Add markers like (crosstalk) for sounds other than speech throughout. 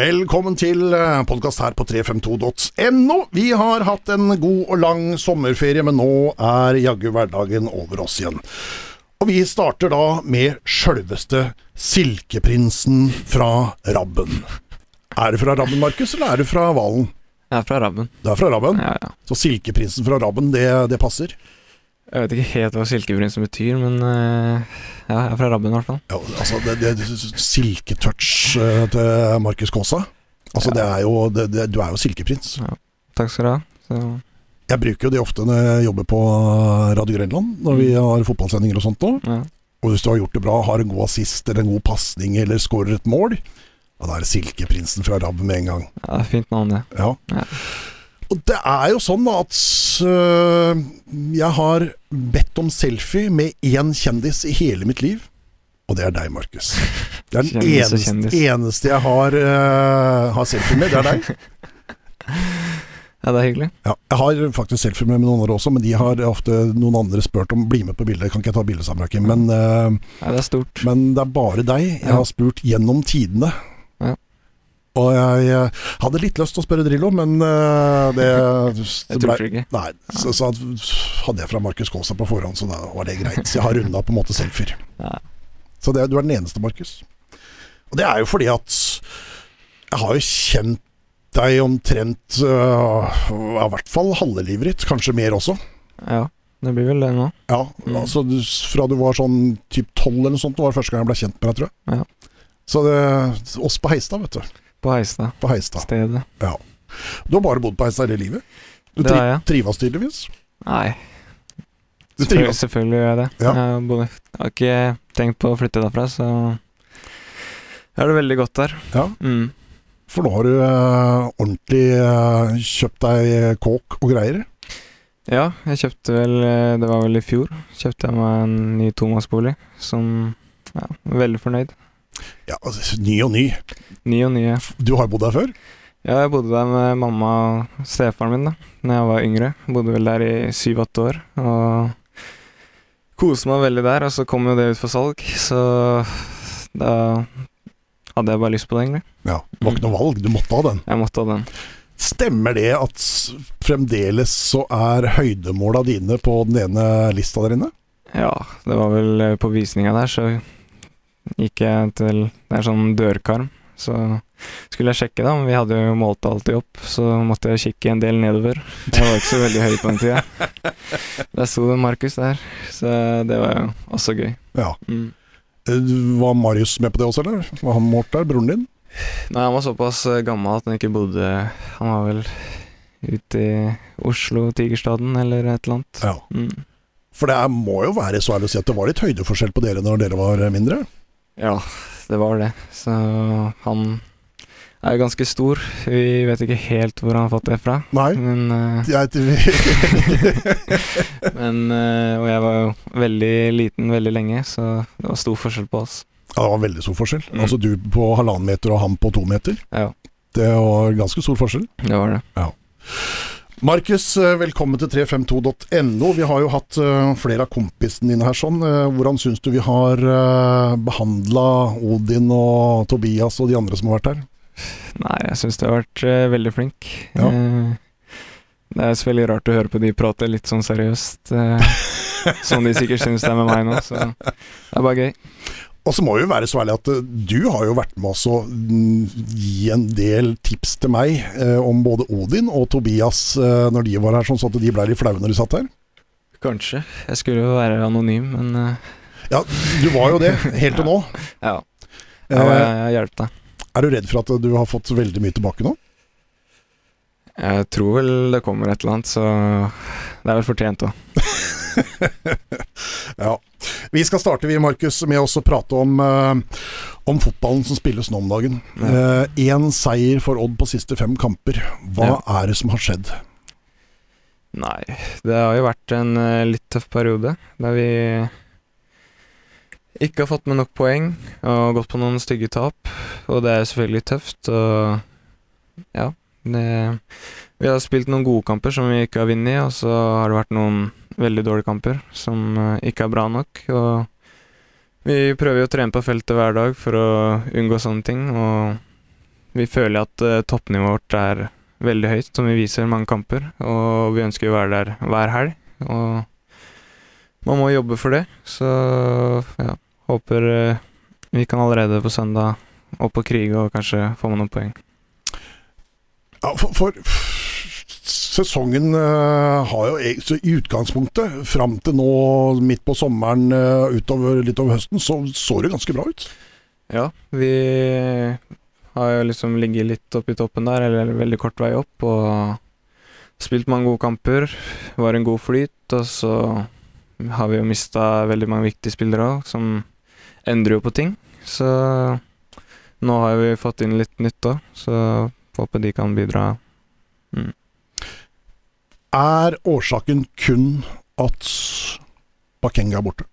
Velkommen til podkast her på 352.no. Vi har hatt en god og lang sommerferie, men nå er jaggu hverdagen over oss igjen. Og vi starter da med sjølveste Silkeprinsen fra Rabben. Er det fra Rabben, Markus, eller er det fra Valen? Jeg er fra Rabben. Det er fra Rabben? Ja, ja. Så Silkeprinsen fra Rabben, det, det passer? Jeg vet ikke helt hva silkeprinsen betyr, men uh, ja, jeg er fra Rabben i hvert fall. Ja, altså, det, det Silketouch uh, til Markus Kaasa. Altså, Ja. det er jo det, det, Du er jo silkeprins. Takk skal du ha. Så, Jeg bruker jo det ofte når jeg jobber på Radio Grenland, når vi har fotballsendinger og sånt òg. ja. Og hvis du har gjort det bra, har en god assist eller en god pasning eller skårer et mål, ja, da er det Silkeprinsen fra Rabben med en gang. ja, det fint navn, det. Ja. Ja. Og det er jo sånn at øh, jeg har bedt om selfie med én kjendis i hele mitt liv, og det er deg, Markus. Det er den (laughs) eneste, eneste jeg har, øh, har selfie med, det er deg. (laughs) Ja, det er hyggelig. Ja, jeg har faktisk selfie med noen andre også, men de har ofte noen andre spurt om bli med på bildet. Kan ikke jeg ta bilde sammen, Rakim? Men, øh, Ja, det er stort. men det er bare deg jeg har spurt gjennom tidene. Og jeg øh, hadde litt lyst til å spørre Drillo, men det, (laughs) det, Jeg ble-. Nei, så, så hadde jeg fra Markus Kaasa på forhånd, så da var det greit. Så jeg har runda på en måte selfier. (laughs) Så det, du er den eneste, Markus. Og det er jo fordi at jeg har jo kjent deg omtrent uh, I hvert fall halve livet ditt, kanskje mer også. Ja, det blir vel det nå. Ja, Mm. altså du, Fra du var sånn typ tolv eller noe sånt, det var første gang jeg ble kjent med deg, tror jeg. Ja. Så det, oss på Heistad, vet du. På Heistad. På Heistad. Stedet. Du har bare bodd på Heistad hele livet? Du Det tri jeg. trives tydeligvis? Nei. Du Selvfølgelig, trives? selvfølgelig gjør jeg det. Ja. Jeg, har jeg har ikke tenkt på å flytte derfra, så jeg har det veldig godt der. Ja. Mm. For nå har du eh, ordentlig eh, kjøpt deg kåk og greier. Ja, jeg kjøpte vel eh, Det var vel i fjor. Kjøpte jeg meg en ny tomannsbolig som Ja, veldig fornøyd. Ja, altså, ny og ny. Ny og ny, ja. Du har bodd der før? Ja, jeg bodde der med mamma og stefaren min da Når jeg var yngre. Bodde vel der i syv-åtte år. Og koste meg veldig der. Og så kom jo det ut for salg, så da hadde jeg bare lyst på det, egentlig. Ja. Det var ikke noe valg, du måtte ha den. Jeg måtte ha den. Stemmer det at fremdeles så er høydemåla dine på den ene lista der inne? Ja, det var vel på visninga der, så gikk jeg til Det er sånn dørkarm. Så skulle jeg sjekke, da. men Vi hadde jo målt alltid opp, så måtte jeg kikke en del nedover. Jeg var ikke så veldig høy på den tida. (laughs) Der sto det Markus der, så det var jo også gøy. Ja. Mm. Eh, Var Marius med på det også, eller? Var han målt der, broren din? Nei, han var såpass eh, gammel at han ikke bodde Han var vel ute i Oslo, Tigerstaden eller et eller annet. Ja. Mm. For det må jo være så ærlig å si at det var litt høydeforskjell på dere når dere var mindre? Ja, det var det. Så han er jo ganske stor. Vi vet ikke helt hvor han har fått det fra. Nei? Men, uh, Jeg, (laughs) men uh, Og jeg var jo veldig liten veldig lenge, så det var stor forskjell på oss. ja, det var veldig stor forskjell. Mm. Altså du på halvannen meter og han på to meter. Ja, Det var ganske stor forskjell. det var det. Markus, eh, velkommen til 352.no. Vi har jo hatt eh, flere av kompisene dine her sånn. Eh, Hvordan syns du vi har behandla Odin og Tobias og de andre som har vært her? Nei, jeg syns du har vært veldig flink. Ja. Det er veldig rart å høre på de prate litt sånn seriøst, (laughs) som de sikkert syns det er med meg nå, så det er bare gøy. Og så må vi jo være så ærlig at eh, du har jo vært med oss å mm, gi en del tips til meg eh, om både Odin og Tobias eh, når de var her, sånn at de ble litt flaue når de satt her. Kanskje. Jeg skulle jo være anonym, men eh, Ja, du var jo det, helt til (laughs) nå. ja. ja Eh, jeg, har hjulpet deg. er du redd for at du har fått veldig mye tilbake nå? Jeg tror vel det kommer et eller annet, så det er vel fortjent òg. (laughs) (laughs) Ja. Vi skal starte, vi, Markus, med å prate om, eh, om fotballen som spilles nå om dagen. Én seier for Odd på siste fem kamper. Hva Ja. er det som har skjedd? Nei, det har jo vært en uh, litt tøff periode der vi ikke har fått med nok poeng og gått på noen stygge tap. Og det er selvfølgelig tøft, og ja det, Vi har spilt noen gode kamper som vi ikke har vunnet, og så har det vært noen veldig dårlige kamper som eh, ikke er bra nok. Og vi prøver jo å trene på feltet hver dag for å unngå sånne ting, og vi føler at eh, toppnivået vårt er veldig høyt, som vi viser mange kamper. Og vi ønsker å være der hver helg. Og man må jobbe for det. Så ja, håper eh, vi kan allerede på søndag opp og krige og kanskje få med noen poeng. Ja, for, for sesongen uh, har jo e- i utgangspunktet, fram til nå midt på sommeren uh, utover, litt over høsten, så så det ganske bra ut. Ja, vi har jo liksom ligget litt oppe i toppen der, eller veldig kort vei opp, og spilt mange gode kamper. Var en god flyt, og så har vi jo mista veldig mange viktige spillere òg, som endrer jo på ting. Så nå har vi fått inn litt nytt òg, så håper de kan bidra. Mm. Er årsaken kun at Bakenga er borte?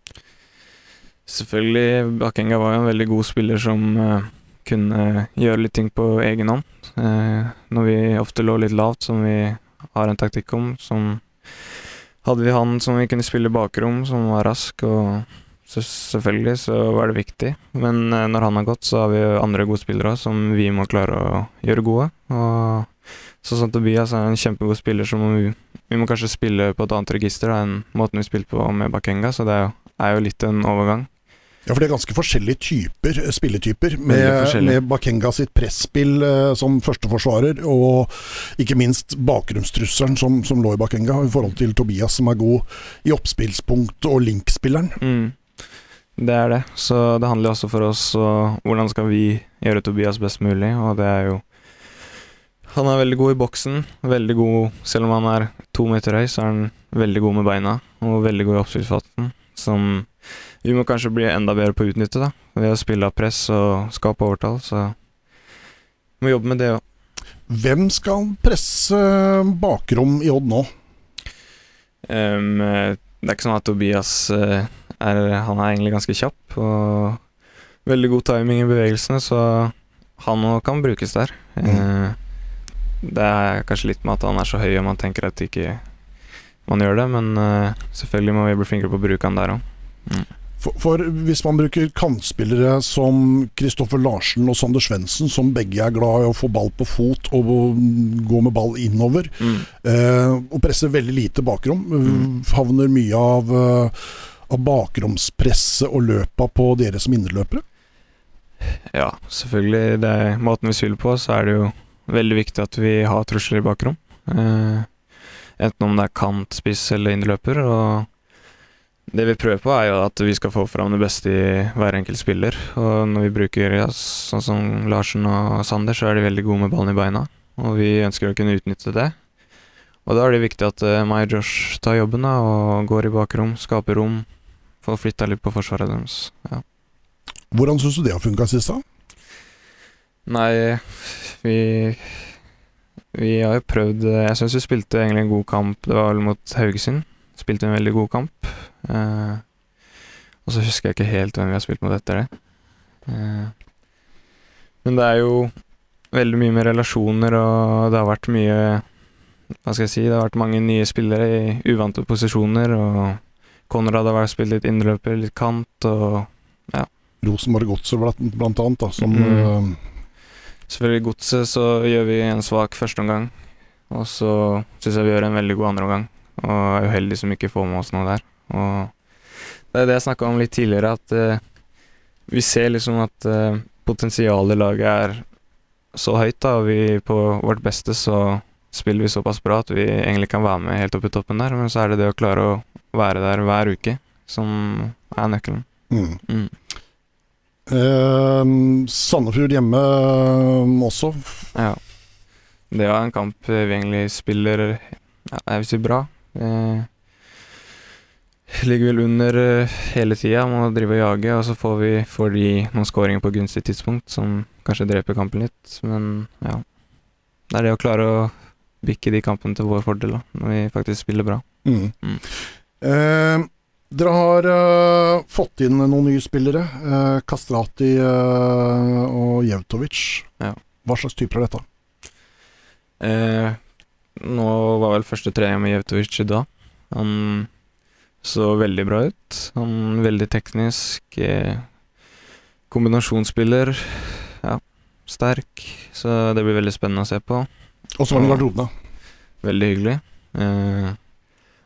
Selvfølgelig. Bakenga var jo en veldig god spiller som uh, kunne gjøre litt ting på egen hånd. Uh, når vi ofte lå litt lavt, som vi har en taktikk om, som hadde vi han som vi kunne spille bakrom, som var rask, og så selvfølgelig så var det viktig. Men uh, når han har gått, så har vi andre gode spillere som vi må klare å gjøre gode. Og Sånn som Tobias er en kjempegod spiller, så må vi, vi må kanskje spille på et annet register da, enn måten vi spilte på med Bakenga, så det er jo, er jo litt en overgang. Ja, for det er ganske forskjellige typer, spilletyper. Med, med Bakenga sitt presspill eh, som førsteforsvarer, og ikke minst bakgrunnstrusselen som, som, lå i Bakenga, i forhold til Tobias, som er god i oppspillspunkt og link-spilleren. Mm. Det er det. Så det handler også for oss om hvordan skal vi gjøre Tobias best mulig, og det er jo han er veldig god i boksen. Veldig god Selv om han er to meter høy, så er han veldig god med beina, og veldig god i oppspillsfaten, som vi må kanskje bli enda bedre på å utnytte, da. Ved å spille av press og skape overtall, så vi må jobbe med det òg. Hvem skal presse bakrom i Odd nå? Um, det er ikke sånn at Tobias uh, er Han er egentlig ganske kjapp og veldig god timing i bevegelsene, så han òg kan brukes der. Mm. Uh, det er kanskje litt med at han er så høy og man tenker at ikke man gjør det, men uh, selvfølgelig må vi bli flinkere på å bruke han der òg. Mm. For, for, hvis man bruker kantspillere som Kristoffer Larsen og Sander Svendsen, som begge er glad i å få ball på fot og gå med ball innover, mm. eh, og presser veldig lite bakrom, mm. havner mye av, uh, av bakromspresset og løpa på dere som indreløpere? Ja, selvfølgelig. Det er måten vi spiller på, så er det jo veldig viktig at vi har trusler i bakrom. Eh, enten om det er kant, spiss eller indreløper. Og det vi prøver på, er jo at vi skal få fram det beste i hver enkelt spiller. Og når vi bruker ja, sånn som Larsen og Sander, så er de veldig gode med ballen i beina. Og vi ønsker å kunne utnytte det. Og da er det viktig at uh, meg og Josh tar jobben da, og går i bakrom, skaper rom, får flytta litt på forsvaret deres. Ja. Hvordan syns du det har funka sist, da? Nei, vi Vi har jo prøvd Jeg syns vi spilte egentlig en god kamp. Det var vel mot Haugesund. Spilte en veldig god kamp. Eh, og så husker jeg ikke helt hvem vi har spilt mot etter det. Eh, men det er jo veldig mye med relasjoner, og det har vært mye Hva skal jeg si? Det har vært mange nye spillere i uvante posisjoner, og Konrad har spilt litt innløper, litt kant, og ja. Rosenborg Godset blant annet, da, som mm. uh, Selvfølgelig Godset så gjør vi en svak førsteomgang. Og så syns jeg vi gjør en veldig god andreomgang. Og er uheldig som ikke får med oss noe der. Og det er det jeg snakka om litt tidligere, at uh, vi ser liksom at uh, potensialet i laget er så høyt, da, og vi på vårt beste så spiller vi såpass bra at vi egentlig kan være med helt opp i toppen der, men så er det det å klare å være der hver uke som er nøkkelen. Mm. Mm. Eh, Sandefjord hjemme eh, også. Ja. Det var en kamp vi egentlig spiller ja, jeg vil si bra. Eh, ligger vel under eh, hele tida, må drive og jage, og så får, vi, får de noen skåringer på gunstig tidspunkt som kanskje dreper kampen litt, men ja. Det er det å klare å bikke de kampene til vår fordel, da, når vi faktisk spiller bra. Mm. Mm. Eh, dere har eh, fått inn noen nye spillere. Eh, Kastrati uh, og Jevtovic. Ja. Hva slags typer er dette? nå var vel første trening med Jevtovic i dag. Han så veldig bra ut. Han veldig teknisk. kombinasjonsspiller. Ja. sterk, så det blir veldig spennende å se på. Og så var det garderoben, da. Veldig hyggelig. Eh,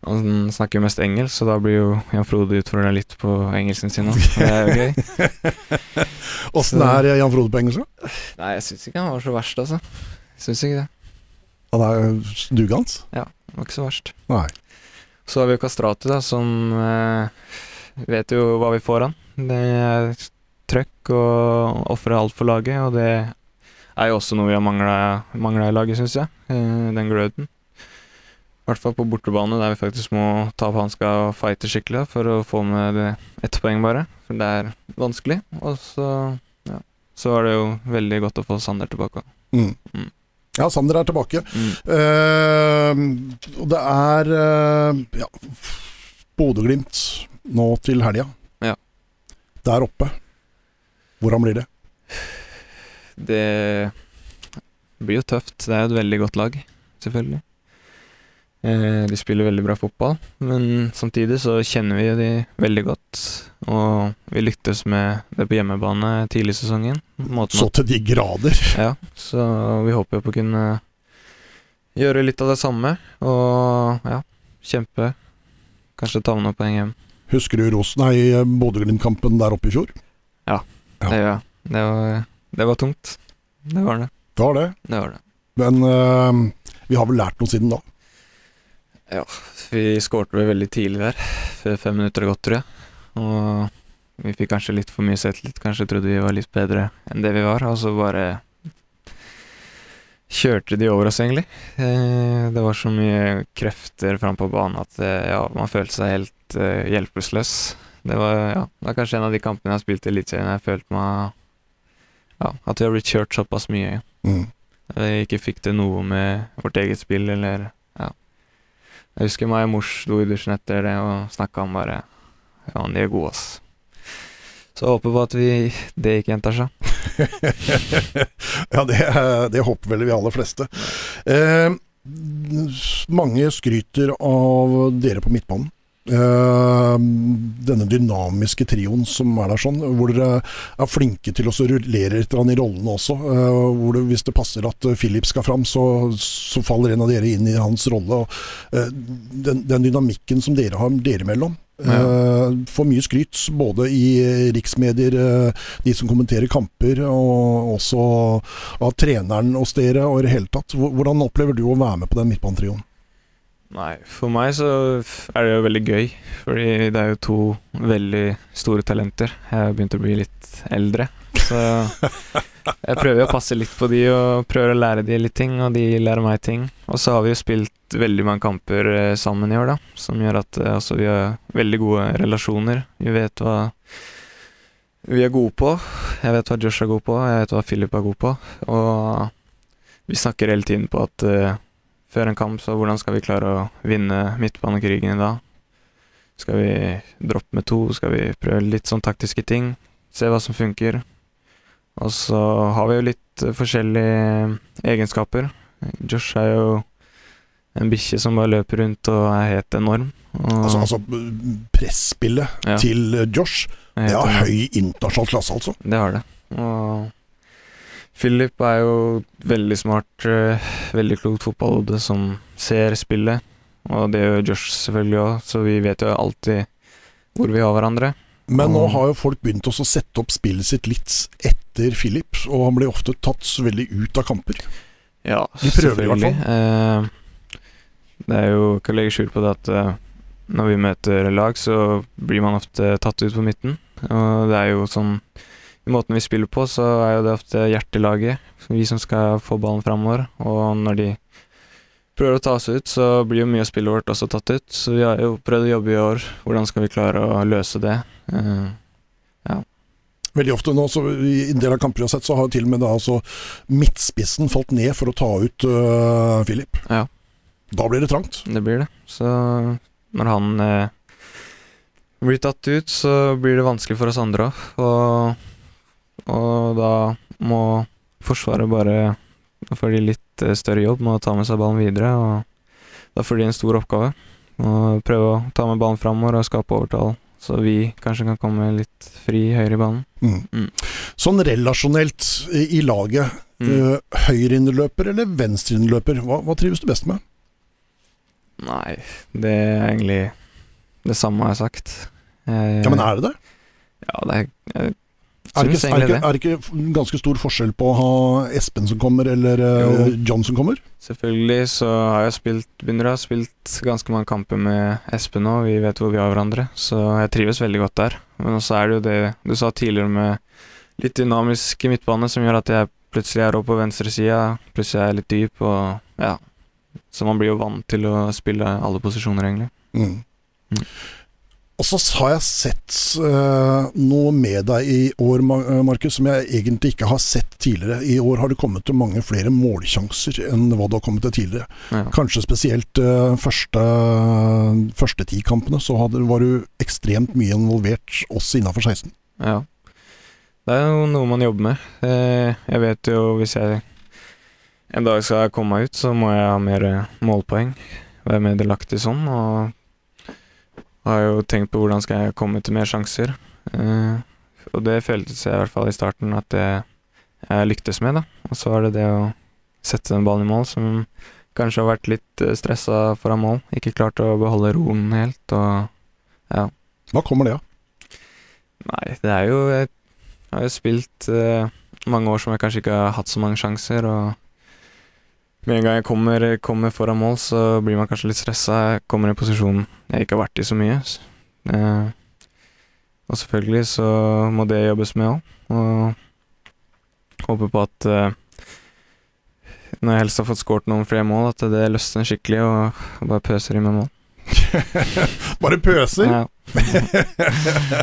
han snakker jo mest engelsk, så da blir jo Jan Frode utfordra litt på engelsken sin òg. Det er jo gøy. (laughs) Åssen er Jan Frode på engelsk? da? Nei, jeg syns ikke han var så verst, altså. Syns ikke det. Han er dugans? Det var ikke så verst. Nei. Så har vi jo Kastrati, da, som eh, vet jo hva vi får han. Det er trøkk og ofre alt for laget, og det er jo også noe vi har mangla i laget, syns jeg. Eh, den gløden. I hvert fall på bortebane, der vi faktisk må ta på hanska og fighte skikkelig for å få med ett poeng, bare. For det er vanskelig. Og så, ja, så er det jo veldig godt å få Sander tilbake. Mm. Mm. Ja, Sander er tilbake. Mm. Uh, og det er uh, ja, Bodø-Glimt nå til helga. Ja. Der oppe. Hvordan blir det? Det blir jo tøft. Det er jo et veldig godt lag, selvfølgelig. Eh, de spiller veldig bra fotball, men samtidig så kjenner vi de veldig godt. Og vi lyktes med det på hjemmebane tidlig i sesongen. Måten Så til de grader. (laughs) Ja, så vi håper jo på å kunne gjøre litt av det samme, og ja, kjempe. Kanskje ta med noen poeng hjem. Husker du Rosen, i Bodø-Glimt-kampen der oppe i fjor? Ja. Det, gjør ja, det, var, det var tungt. Det var det. Det var det. Det var det. Men uh, vi har vel lært noe siden da. Ja, vi skårte vel veldig tidlig der, fem minutter er gått, tror jeg. Og vi fikk kanskje litt for mye selvtillit, kanskje trodde vi var litt bedre enn det vi var, og så bare kjørte de over oss, egentlig. Eh, det var så mye krefter fram på banen at eh, ja, man følte seg helt hjelpeløs. Det var, ja, det kanskje en av de kampene jeg har spilt i Eliteserien jeg følte meg Ja, at vi har blitt kjørt såpass mye. Mm. Vi ikke fikk til noe med vårt eget spill, eller ja. Jeg husker meg og mors i dusjen etter det og snakka om bare Ja, de er gode, ass. Så jeg håper på at vi, det ikke gjentar seg. (laughs) ja, det, det, håper vel vi aller fleste. Eh, mange skryter av dere på midtbanen. Uh, denne dynamiske trioen som er der sånn, hvor dere er flinke til å rullere litt i rollene også. Uh, hvor det, hvis det passer at Philip skal fram, så, så, faller en av dere inn i hans rolle. Og, den, den, dynamikken som dere har dere mellom, ja. får mye skryt. Både i riksmedier, de som kommenterer kamper, og også av treneren hos dere og i det hele tatt. Hvordan opplever du å være med på den midtbanetrioen? Nei, for meg så er det jo veldig gøy, fordi det er jo to veldig store talenter. Jeg har begynt å bli litt eldre, så (laughs) jeg prøver å passe litt på de og prøver å lære de litt ting, og de lærer meg ting. Og så har vi jo spilt veldig mange kamper sammen i år, da, som gjør at altså, vi har veldig gode relasjoner. Vi vet hva vi er gode på. Jeg vet hva Josh er god på, jeg vet hva Philip er god på, og vi snakker hele tiden på at uh, før en kamp, så hvordan skal vi klare å vinne midtbanekrigen i dag? Skal vi droppe med to? Skal vi prøve litt sånn taktiske ting? Se hva som funker. Og så har vi jo litt forskjellige egenskaper. Josh er jo en bikkje som bare løper rundt og er helt enorm. altså, altså presspillet ja. til Josh, det har høy internasjonal klasse, altså. Det har det. Og Philip er jo veldig smart, uh, veldig klokt fotballhode som ser spillet. Og det gjør Josh selvfølgelig òg, så vi vet jo alltid hvor vi har hverandre. Men nå har jo folk begynt å sette opp spillet sitt litt etter Philip, og han blir ofte tatt så veldig ut av kamper. Ja, De prøver i hvert fall. Uh, det er jo ikke å legge skjul på det at uh, når vi møter lag, så blir man ofte tatt ut på midten. Og det er jo sånn i måten vi spiller på, så er jo det ofte hjertelaget, vi som skal få ballen framover. Og når de prøver å ta oss ut, så blir jo mye av spillet vårt også tatt ut. Så vi har jo prøvd å jobbe i år. Hvordan skal vi klare å løse det? Uh, ja. Veldig ofte nå, så I en del av kamper vi har sett, så har til og med da altså midtspissen falt ned for å ta ut uh, Philip. Ja. Da blir det trangt. Det blir det. Så når han uh, blir tatt ut, så blir det vanskelig for oss andre òg. Og og da må Forsvaret bare får de litt eh, større jobb med å ta med seg ballen videre. Og da får de en stor oppgave. Og prøve å ta med ballen framover og skape overtall. så vi kanskje kan komme litt fri høyere i banen. Mm. Mm. Sånn relasjonelt i, i laget, Mm. høyreinnløper eller venstreinnløper, hva, hva trives du best med? Nei, det er egentlig det samme jeg har sagt. Jeg, Ja, men er det det? Ja, det er jeg Er det, ikke, er, det er det ikke ganske stor forskjell på å ha Espen som kommer, eller uh, Jo. John som kommer? Selvfølgelig så har jeg spilt Begynner å ha spilt ganske mange kamper med Espen nå, vi vet hvor vi har hverandre, så jeg trives veldig godt der. Men også er det jo det du sa tidligere med litt dynamisk midtbane som gjør at jeg plutselig er oppe på venstresida, plutselig er jeg litt dyp, og ja. Så man blir jo vant til å spille alle posisjoner, egentlig. Mm. Mm. Og så har jeg sett uh, noe med deg i år, eh, Markus, som jeg egentlig ikke har sett tidligere. I år har det kommet til mange flere målsjanser enn hva det har kommet til tidligere. Ja. Kanskje spesielt uh, første, første ti kampene, så hadde, var du ekstremt mye involvert også innafor 16. Ja. Det er jo noe man jobber med. Jeg vet jo hvis jeg en dag skal komme meg ut, så må jeg ha mer målpoeng. Være mer delaktig sånn, og har jo tenkt på hvordan skal jeg komme til mer sjanser. Uh, Og det føltes jeg i hvert fall i starten at det jeg lyktes med, da. Og så er det det å sette den ballen i mål som kanskje har vært litt eh, stressa foran mål. Ikke klart å beholde roen helt, og ja. Hva kommer det av? Nei, det er jo Jeg har jo spilt uh, mange år som jeg kanskje ikke har hatt så mange sjanser, og med en gang jeg kommer, kommer foran mål, så blir man kanskje litt stressa. Jeg kommer i en posisjon jeg ikke har vært i så mye. Eh, og selvfølgelig så må det jobbes med òg, og håper på at eh, når jeg helst har fått skåret noen flere mål, at det løsner skikkelig, og, og bare pøser i med mål. (laughs) Bare pøser? Ja. (laughs)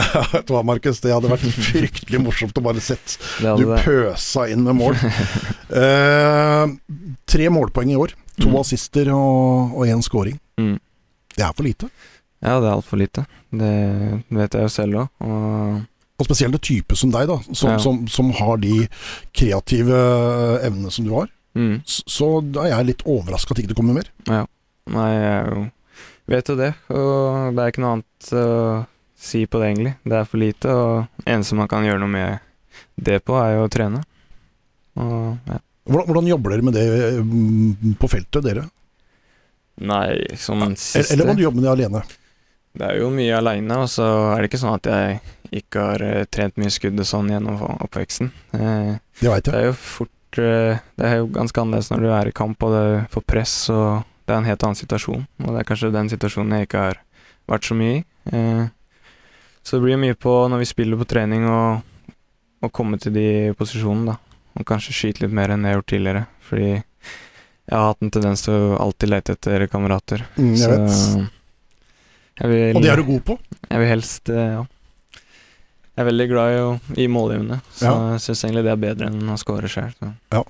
(laughs) Vet du hva, Markus, det hadde vært (laughs) fryktelig morsomt å bare sett Du pøsa inn med mål. (laughs) Eh, tre målpoeng i år. To Mm. assister og én scoring. Mm. Det er for lite. Ja, det er altfor lite. Det vet jeg jo selv òg. Og Og spesielt en type som deg, da, som, Ja. som, som har de kreative evnene som du har. mm, Så da er jeg litt overraska at ikke det kommer mer. ja. Nei, jeg vet jo det. Og det er ikke noe annet å si på det, egentlig. Det er for lite, og eneste man kan gjøre noe med det på, er jo å trene. Og ja. Hvordan, hvordan jobber dere med det mm, på feltet, dere? Nei, som Eller, siste eller må du jobbe med det alene? Det er jo mye aleine, og så er det ikke sånn at jeg ikke har eh, trent mye skudd og sånn gjennom oppveksten. Eh, Det veit Det er jo fort eh, Det er jo ganske annerledes når du er i kamp og du får press, og det er en helt annen situasjon. Og det er kanskje den situasjonen jeg ikke har vært så mye i. Så det blir mye på når vi spiller på trening og å komme til de posisjonene, da. Og kanskje skyte litt mer enn jeg har gjort tidligere. Fordi jeg har hatt en tendens til å alltid lete etter kamerater. Mm, jeg vet. Så jeg vil, Og det er du god på. jeg vil helst eh, Ja. Jeg er veldig glad i å gi målgivende, så Ja. jeg syns egentlig det er bedre enn å score sjøl. Ja,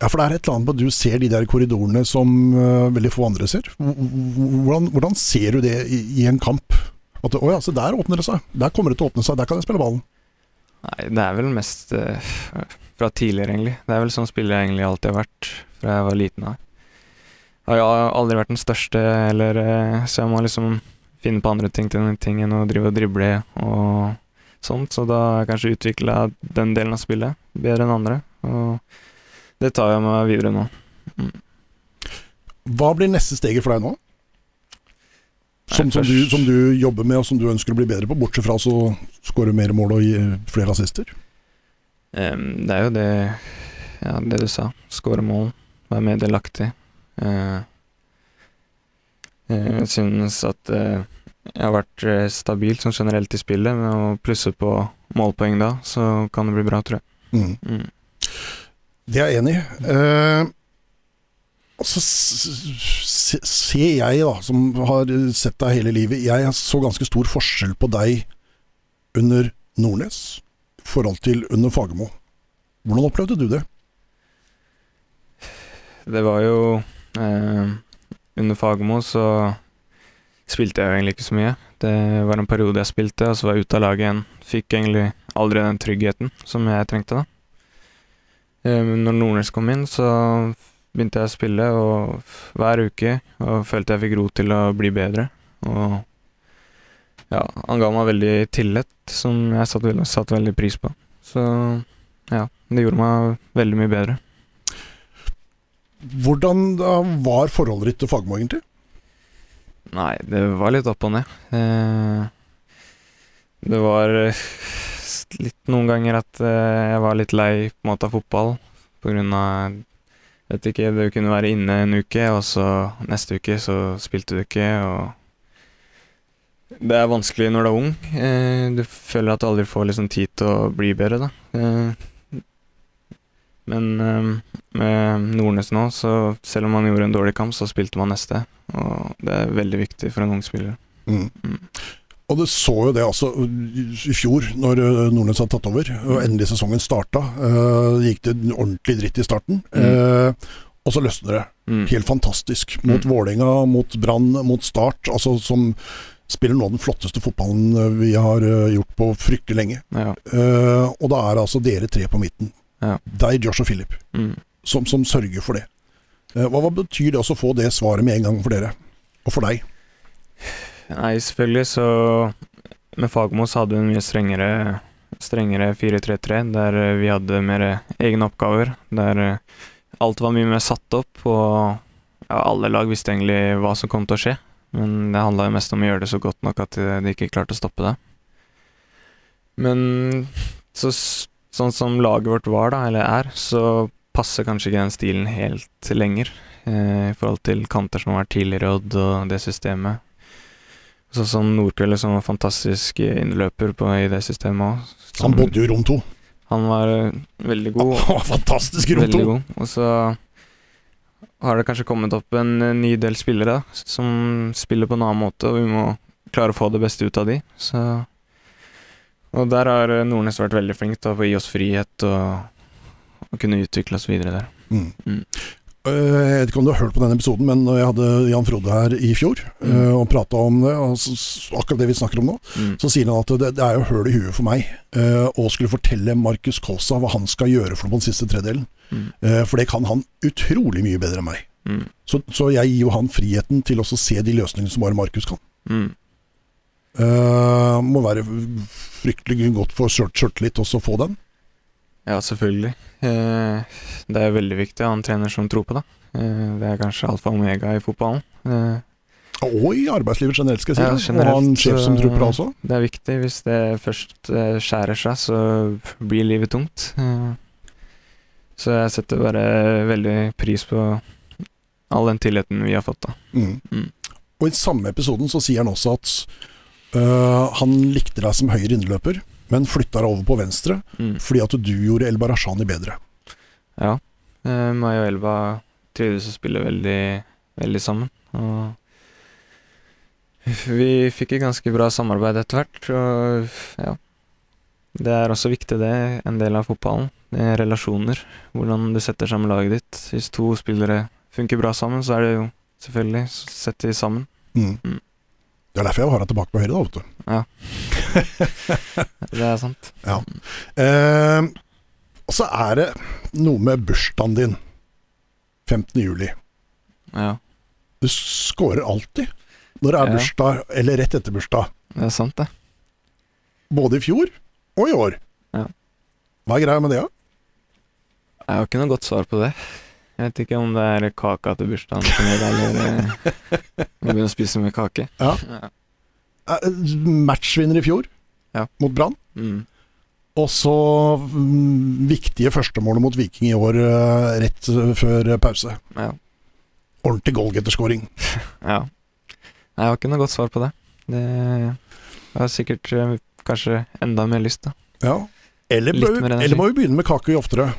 Ja, for det er et eller annet på at du ser de der korridorene som uh, veldig få andre ser. Hvordan, hvordan ser du det i, i en kamp? At å ja, se der åpner det seg. Der kommer det til å åpne seg. Der kan jeg spille ballen. Nei, det er vel mest uh, fra tidligere, egentlig. Det er vel sånn spiller jeg egentlig alltid har vært fra jeg var liten av. Har aldri vært den største, eller eh, Så jeg må liksom finne på andre ting til ting enn å drive og drible og sånt. Så da har jeg kanskje utvikla den delen av spillet bedre enn andre. Og det tar jeg med meg videre nå. Hva blir neste steget for deg nå? Som, som, du, som du jobber med, og som du ønsker å bli bedre på, bortsett fra så skåre mer mål og gi flere assister? Um, det er jo det Ja, det du sa. Skåre mål, være mer delaktig. Eh, jeg synes at uh, jeg har vært stabil sånn generelt i spillet, med å plusse på målpoeng da, så kan det bli bra, tror jeg. Mm. Mm. Det er jeg enig i. Uh, så s- ser jeg, da, som har sett deg hele livet, jeg så ganske stor forskjell på deg under Nordnes i forhold til under Fagermo. Hvordan opplevde du det? Det var jo eh, Under Fagermo så spilte jeg jo egentlig ikke så mye. Det var en periode jeg spilte, og så var jeg ute av laget igjen. Fikk egentlig aldri den tryggheten som jeg trengte, da. Eh, når Nordnes kom inn, så begynte jeg å spille og hver uke, og følte jeg fikk ro til å bli bedre. Og Ja, han ga meg veldig tillit, som jeg satte veldig, satt veldig pris på. Så ja, det gjorde meg veldig mye bedre. Hvordan da var forholdet ditt til Fagmo, egentlig? Nei, det var litt opp og ned. Eh, det var eh, litt noen ganger at eh, jeg var litt lei på en måte av fotball på grunn av Vet ikke, du kunne være inne en uke, og så neste uke så spilte du ikke, og Det er vanskelig når du er ung. Eh, du føler at du aldri får liksom tid til å bli bedre, da. Eh, men eh, med Nordnes nå, så selv om man gjorde en dårlig kamp, så spilte man neste. Og det er veldig viktig for en ung spiller. Mm. Mm. Og det så jo det altså i fjor, når eh, Nordnes hadde tatt over, og endelig sesongen starta. Uh, gikk det ordentlig dritt i starten. Uh, og så løsner det. Mm. Helt fantastisk. Mot Mm. Vålerenga, mot Brann, mot Start. Altså som spiller nå den flotteste fotballen eh, vi har gjort på fryktelig lenge. Ja. Uh, og da er det altså dere tre på midten. Ja. Deg, Josh og Philip, Mm. som, som sørger for det. Hva, hva betyr det også å få det svaret med en gang for dere? Og for deg? Nei, selvfølgelig så Med Fagmo så hadde vi en mye strengere Strengere 4-3-3, der eh, vi hadde mer egne oppgaver. Der eh, alt var mye mer satt opp, og ja, alle lag visste egentlig hva som kom til å skje. Men det handla jo mest om å gjøre det så godt nok at de ikke klarte å stoppe det. Men så, sånn som laget vårt var, da, eller er, så passer kanskje ikke den stilen helt lenger. Eh, I forhold til kanter som har vært tidligere, og det systemet. Sånn som Nordkveld, som var fantastisk innløper på, i det systemet òg. Han bodde jo i rom to. Han var eh, veldig god. (laughs) Han var fantastisk i rom to. god. Og så har det kanskje kommet opp en eh, ny del spillere da, som spiller på en annen måte, og vi må klare å få det beste ut av de. Så Og der har eh, Nordnes vært veldig flink til å gi oss frihet og, og kunne utvikle oss videre der. Mm. Mm. Eh, Jeg vet ikke om du har hørt på denne episoden, men jeg hadde Jan Frode her i fjor Mm. eh, og prata om det, s- akkurat det vi snakker om nå, Mm. så sier han at det, det er jo høl i huet for meg eh, å skulle fortelle Markus Kaasa hva han skal gjøre for den siste tredelen. Mm. For det kan han utrolig mye bedre enn meg. Mm. Så, så jeg gir jo han friheten til også å se de løsningene som bare Markus kan. Mm. Eh, må være fryktelig godt for sjøl- sjøltillit også å få den. Ja, selvfølgelig. Eh, det er veldig viktig å ha en trener som tror på det. Eh, det er kanskje alfa og omega i fotballen. Eh, Og i arbeidslivet generelt, skal jeg si. Ja, det. Å ha en sjef som tror på det også. det er viktig. Hvis det først skjærer seg, så blir livet tungt. Så jeg setter bare veldig pris på all den tilliten vi har fått, da. Mm. Mm. Og i samme episoden så sier han også at øh, han likte deg som høyre innløper, men flytta deg over på venstre Mm. fordi at du gjorde El Barashani bedre. Ja. Eh, meg og Elba trivdes å spille veldig, veldig sammen. Og vi fikk et ganske bra samarbeid etter hvert, og ja. Det er også viktig, det. En del av fotballen. Det er relasjoner. Hvordan du setter sammen laget ditt. Hvis to spillere funker bra sammen, så er det jo selvfølgelig Sett de sammen. Mm. Mm. Det er derfor jeg har deg tilbake på høyre, da, vet du. Det er sant. Eh, og så er det noe med bursdagen din. 15. juli. Ja, Du scorer alltid når det er Ja. bursdag, eller rett etter bursdag. det er sant, det. Både i fjor og i år. Ja. Hva er greia med det, da? Jeg har ikke noe godt svar på det. Jeg vet ikke om det er kaka til bursdagen som gjør det, eller (laughs) om må begynne å spise med kake. Ja. Ja. Eh, Matchvinner i fjor Ja. mot Brann. Mm. Og så mm, viktige førstemålet mot Viking i år eh, rett før pause. Ja. Ordentlig goalgetterskåring. (laughs) ja. Nei, Jeg har ikke noe godt svar på det. Det har sikkert eh, kanskje enda mer lyst, da. Ja. Eller, bør- eller må vi begynne med kake oftere?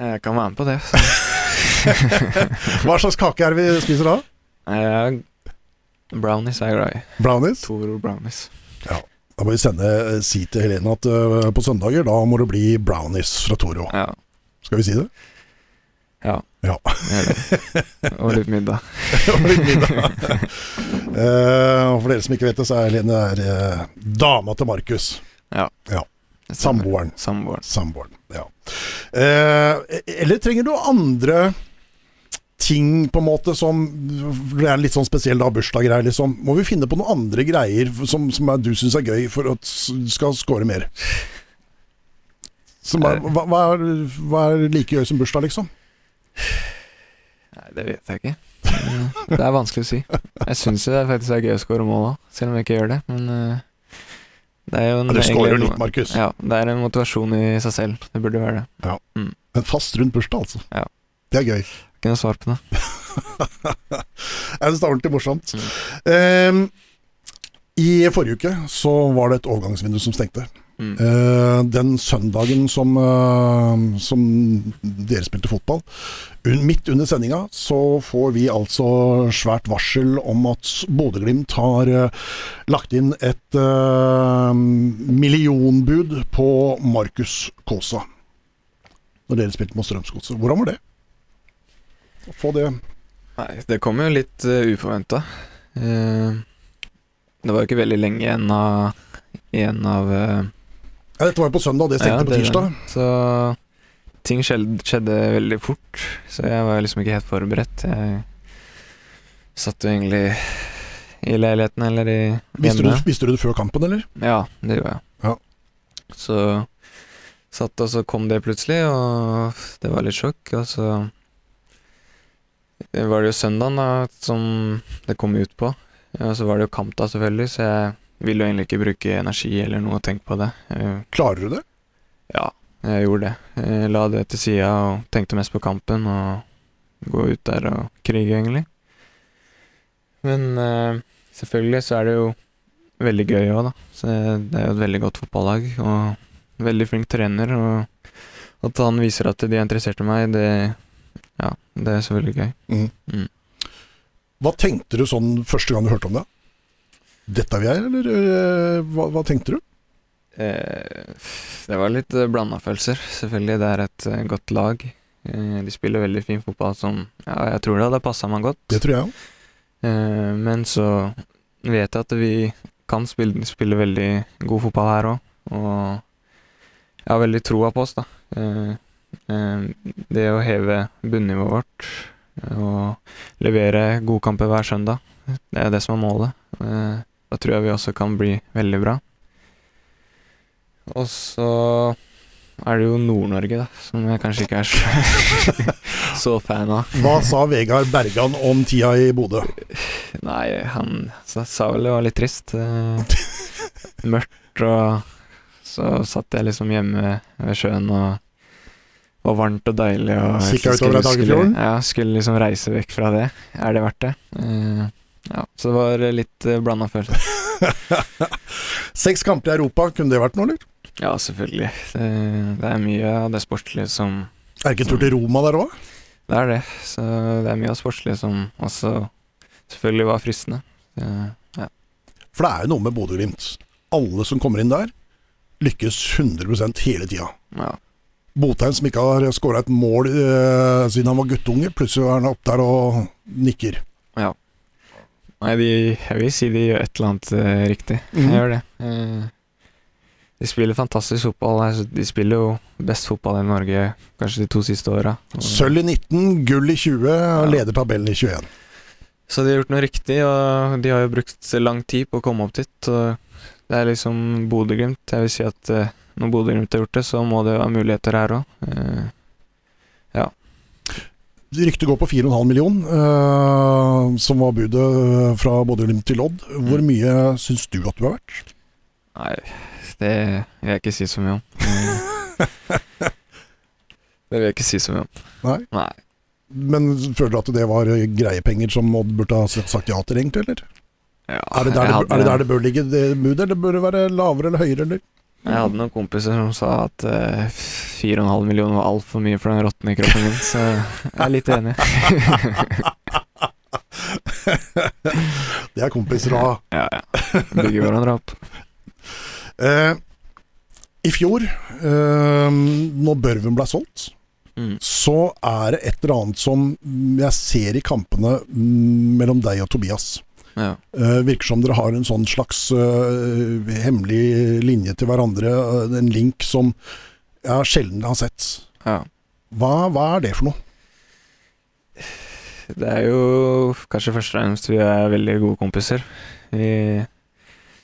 Jeg kan være med på det. (laughs) Hva slags kake er det vi spiser da? Jeg- (laughs) brownies er jeg glad i. Brownies? Toro brownies. Da må vi sende, eh, si til Helene at uh, på søndager da må det bli brownies fra Toro. Ja. Skal vi si det? Ja. Ja. (laughs) Og litt middag. (laughs) Og litt middag. (laughs) uh, for dere som ikke vet det, så er Helene er, uh, dama til Markus. Samboeren. Samboeren. Samboeren, ja. Eh, eller trenger du andre ting på en måte som Det er litt sånn spesiell da, bursdaggreier, liksom. Må vi finne på noen andre greier som, som er, du syns er gøy, for at du skal score mer? Som er, hva, hva, er, hva er like gøy som bursdag, liksom? Nei, det vet jeg ikke. Eh, Det er vanskelig å si. Jeg syns det faktisk er gøy å score mål òg, selv om jeg ikke gjør det. Men eh, det er jo en, Ja, du scorer litt, Markus. Ja, det er en motivasjon i seg selv. Det burde være det. Men fast rundt bursdag, altså. Ja. Det er gøy. Ikke noe svar på det. (laughs) Jeg syns det er ordentlig morsomt. Mm. Ehm, I forrige uke så var det et overgangsvindu som stengte. Mm. Uh, den søndagen som, uh, som dere spilte fotball, un midt under sendinga, så får vi altså svært varsel om at Bodø-Glimt har uh, lagt inn et millionbud på Markus Kaasa. Når dere spilte mot Strømsgodset. Hvordan var det? Å få det Nei, det kom jo litt uh, uforventa. det var jo ikke veldig lenge igjen av, igjen av uh, ja, Dette var jo på søndag, det stengte Ja, på tirsdag. Så ting skjedde, skjedde veldig fort, så jeg var liksom ikke helt forberedt. Jeg satt jo egentlig i leiligheten eller i Visste du, visste du det før kampen, eller? Ja, det gjorde jeg. Ja. Så satt, og så kom det plutselig, og det var litt sjokk. Og så var det jo søndagen da som det kom ut på. Og så var det jo kamp da, selvfølgelig, så jeg ville jo egentlig ikke bruke energi eller noe å tenke på det. Jeg Klarer du det? ja, jeg gjorde det. Jeg la det til sida og tenkte mest på kampen og gå ut der og krige, egentlig. Men eh, selvfølgelig så er det jo veldig gøy òg, da. Så det er jo et veldig godt fotballag og veldig flink trener. Og at han viser at de er interessert i meg, det Ja, det er selvfølgelig gøy. Mm. Mm. Hva tenkte du sånn første gang du hørte om det? Dette er vi her, eller øh, hva, hva tenkte du? Eh, det var litt uh, blanda følelser. Selvfølgelig, det er et eh, godt lag. Eh, de spiller veldig fin fotball som Ja, jeg tror det hadde passa meg godt. Det tror jeg òg. Eh, men så vet jeg at vi kan spille, spille veldig god fotball her òg, og jeg har veldig troa på oss, da. Eh, det å heve bunnivået vårt eh, og levere gode kamper hver søndag, det er det som er målet. Eh, da tror jeg vi også kan bli veldig bra. Og så er det jo Nord-Norge, da, som jeg kanskje ikke er så, (laughs) så fan av. Hva sa Vegard Bergan om tida i Bodø? Nei, han sa, vel det var litt trist. Mørkt, og så satt jeg liksom hjemme ved sjøen og var varmt og deilig. Og Kikka utover skulle- Ja, skulle liksom reise vekk fra det. Er det verdt det? Uh, ja, så det var litt uh, blanda følelser. (laughs) Seks kamper i Europa, kunne det vært noe, eller? Ja, selvfølgelig. Det, det er mye av det sportslige som Er det ikke en tur til Roma der òg? Det er det. Så det er mye av det sportslige som også selvfølgelig var fristende. ja. For det er jo noe med Bodø-Glimt. Alle som kommer inn der, lykkes 100% hele tida. ja. Botheim som ikke har skåra et mål eh, siden han var guttunge, plutselig er han opp der og nikker. Nei, de, jeg vil si de gjør et eller annet eh, riktig. Mm. Jeg gjør det. Eh, de spiller fantastisk fotball. Altså, de spiller jo best fotball i Norge kanskje de to siste åra. Sølv i 19, gull i 20, og leder tabellen i 21. Så de har gjort noe riktig, og de har jo brukt lang tid på å komme opp dit. Det er liksom Bodø-Glimt. Jeg vil si at eh, når Bodø-Glimt har gjort det, så må det ha muligheter her òg. Ryktet går på 4,5 million, øh, som var budet øh, fra Bodø-Glimt til Odd. Hvor Mm. mye syns du at du er verdt? Nei, det vil jeg ikke si så mye om. Eh, (laughs) det vil jeg ikke si så mye om. Nei. Nei. Men føler du at det var greie penger som Odd burde ha sagt ja til, egentlig? eller? Ja, Er det der hadde- er det, der det bør ligge, det budet, eller bør det være lavere eller høyere, eller? Jeg hadde noen kompiser som sa at uh, 4,5 millioner var altfor mye for den råtne kroppen min, så jeg er litt enig. (laughs) Det er kompiser å ha. ja, ja. Bygger hverandre opp. Uh, I fjor, uh, når Børven ble solgt, Mm. så er det et eller annet som jeg ser i kampene mm, mellom deg og Tobias. Ja. Eh, virker som dere har en sånn slags uh, hemmelig linje til hverandre, uh, en link som jeg sjelden har sett. ja. Hva, hva er det for noe? Det er jo kanskje først og fremst vi er veldig gode kompiser. Vi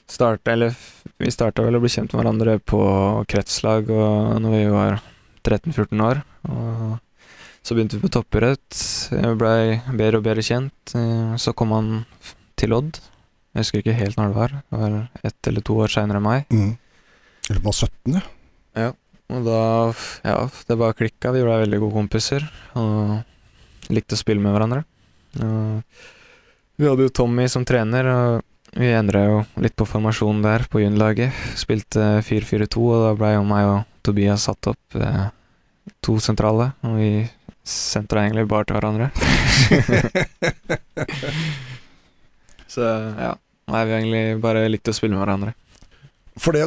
starta eller vi starta vel å bli kjent med hverandre på kretslag og når vi var 13-14 år. Og så begynte vi på toppidrett. Jeg Blei bedre og bedre kjent. Så kom han til Odd. Jeg husker ikke helt når det var. Det var ett eller to år seinere enn meg. Mm. Eller på 17, ja. Og da, ja, det bare klikka. Vi ble veldig gode kompiser og likte å spille med hverandre. Og vi hadde jo Tommy som trener, og vi endra jo litt på formasjonen der på juniorlaget. Spilte 4-4-2, og da ble jo meg og Tobias satt opp eh, to sentrale. Og vi sentra egentlig bare til hverandre. (laughs) (laughs) Så ja. Nei, vi egentlig bare likt å spille med hverandre. For det,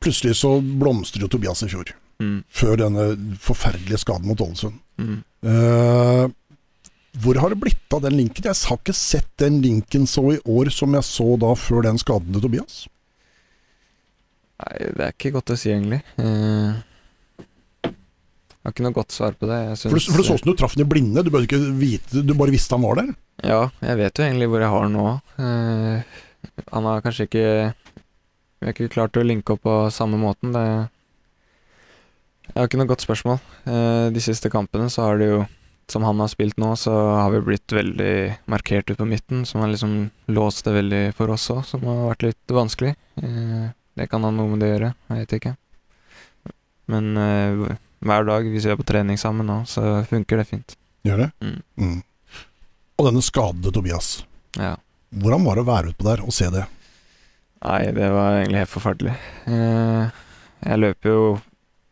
plutselig så blomstrer jo Tobias i fjor. Mm. Før denne forferdelige skaden mot Ålesund. Mm. Eh, hvor har det blitt av den linken? Jeg har ikke sett den linken så i år som jeg så da før den skaden til Tobias. Nei, det er ikke godt å si, egentlig. Eh, jeg har ikke noe godt svar på det. For du, for det så ut som du traff den i blinde. Du, ikke vite, du bare visste han var der. Ja, jeg vet jo egentlig hvor jeg har den nå. Uh, han har kanskje ikke Vi har ikke klart å linke opp på samme måten. Det Jeg har ikke noe godt spørsmål. Uh, de siste kampene så har det jo Som han har spilt nå, så har vi blitt veldig markert ut på midten, som har liksom låst det veldig for oss òg, som har vært litt vanskelig. Eh, det kan ha noe med det å gjøre, jeg vet ikke. Men hver dag, hvis vi er på trening sammen nå, så funker det fint. Gjør det? Mm. Mm. Og denne skadede Tobias. Ja. Hvordan var det å være utpå der og se det? Nei, det var egentlig helt forferdelig. Eh, jeg løper jo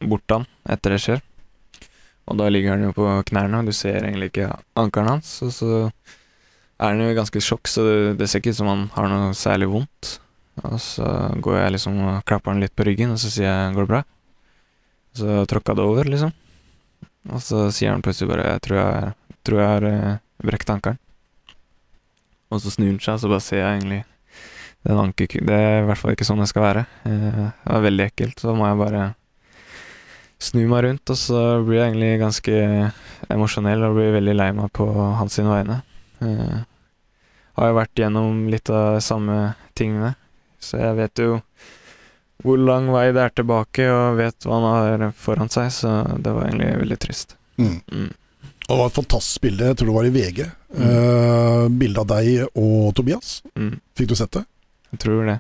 bort til han etter det skjer. Og da ligger han jo på knærne, og du ser egentlig ikke ankelen hans. Og så er han jo i ganske sjokk, så det, det ser ikke ut som han har noe særlig vondt. Og så går jeg liksom og klapper han litt på ryggen, og så sier jeg 'går det bra?' Så tråkka det over, liksom. Og så sier han plutselig bare 'jeg tror jeg, tror jeg har eh, brekt ankelen'. Og så snur han seg, og så bare ser jeg egentlig den ankeku... Det er i hvert fall ikke sånn det skal være. Eh, det var veldig ekkelt. Så må jeg bare snu meg rundt, og så blir jeg egentlig ganske emosjonell og blir veldig lei meg på hans sine vegne. Jeg har jo vært gjennom litt av de samme tingene, så jeg vet jo hvor lang vei det er tilbake, og vet hva han har foran seg, så det var egentlig veldig trist. Mm. Mm. Det var et fantastisk bilde, jeg tror det var i VG. Eh, bilde av deg og Tobias. Mm. Fikk du sett det? Jeg tror det.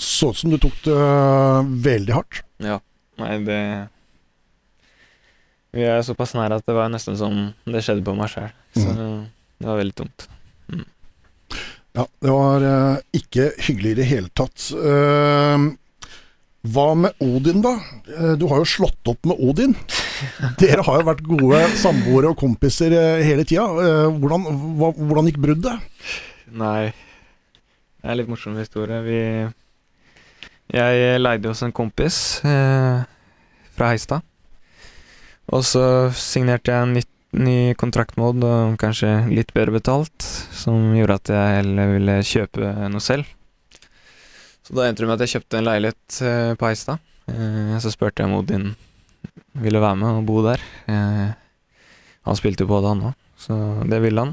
Så ut som du tok det eh, veldig hardt. Ja. Nei, det Vi er såpass nære at det var nesten som det skjedde på meg sjøl. Så det var veldig tungt. Ja, det var uh, ikke hyggelig i det hele tatt. Eh, hva med Odin, da? Eh, du har jo slått opp med Odin. Dere har jo vært gode samboere og kompiser eh, hele tida. Eh, hvordan, hvordan gikk bruddet? Nei Det er en litt morsom historie. Vi Jeg leide hos en kompis eh, fra Heistad. Og så signerte jeg en nytt, ny kontrakt med Odd, og kanskje litt bedre betalt, som gjorde at jeg heller ville kjøpe noe selv. Så da endte det med at jeg kjøpte en leilighet eh, på Heistad. Eh, så spurte jeg om Odin ville være med og bo der. Eh, han spilte jo på det, han òg, så det ville han.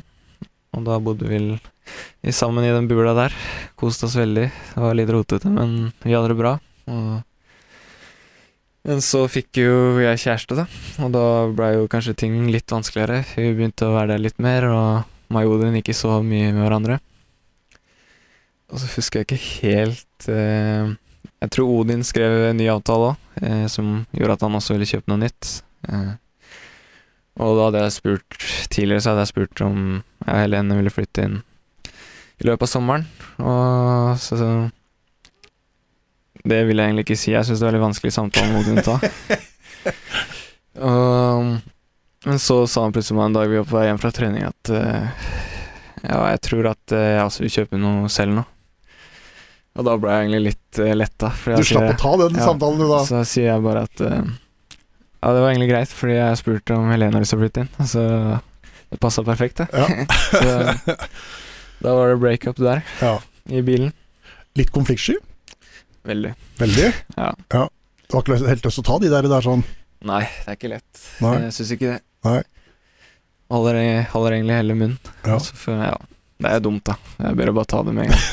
Og da bodde vi sammen i den bula der. Koste oss veldig. Det var litt rotete, men vi hadde det bra. Og men så fikk jo jeg kjæreste, da. Og da blei jo kanskje ting litt vanskeligere. Vi begynte å være der litt mer, og meg og Odin ikke så mye med hverandre. Og så husker jeg ikke helt eh, Jeg tror Odin skrev en ny avtale òg, eh, som gjorde at han også ville kjøpe noe nytt. Eh, og da hadde jeg spurt Tidligere så hadde jeg spurt om jeg og Helene ville flytte inn i løpet av sommeren. Og så, så Det vil jeg egentlig ikke si. Jeg syns det er veldig vanskelig samtale med Odin å ta. (laughs) Og, men så sa han plutselig meg en dag vi var på vei hjem fra trening at eh, ja, jeg tror at eh, jeg også vil kjøpe noe selv nå. Og da ble jeg egentlig litt uh, letta. Du slapp å ta den ja, samtalen, du da. Så sier jeg bare at uh, ja, det var egentlig greit, fordi jeg spurte om Helene har lyst til å flytte inn. Så det passa perfekt, det. Ja. (laughs) (laughs) så da var det breakup der, Ja. i bilen. Litt konfliktsky. Veldig. Veldig. Ja. Du har ikke helt lyst til å ta de der, der sånn Nei, det er ikke lett. Nei. Jeg syns ikke det. Nei. Holder, holder egentlig hele munnen. Ja. Altså, for, ja. Det er dumt, da. Jeg bør bare ta det med en gang.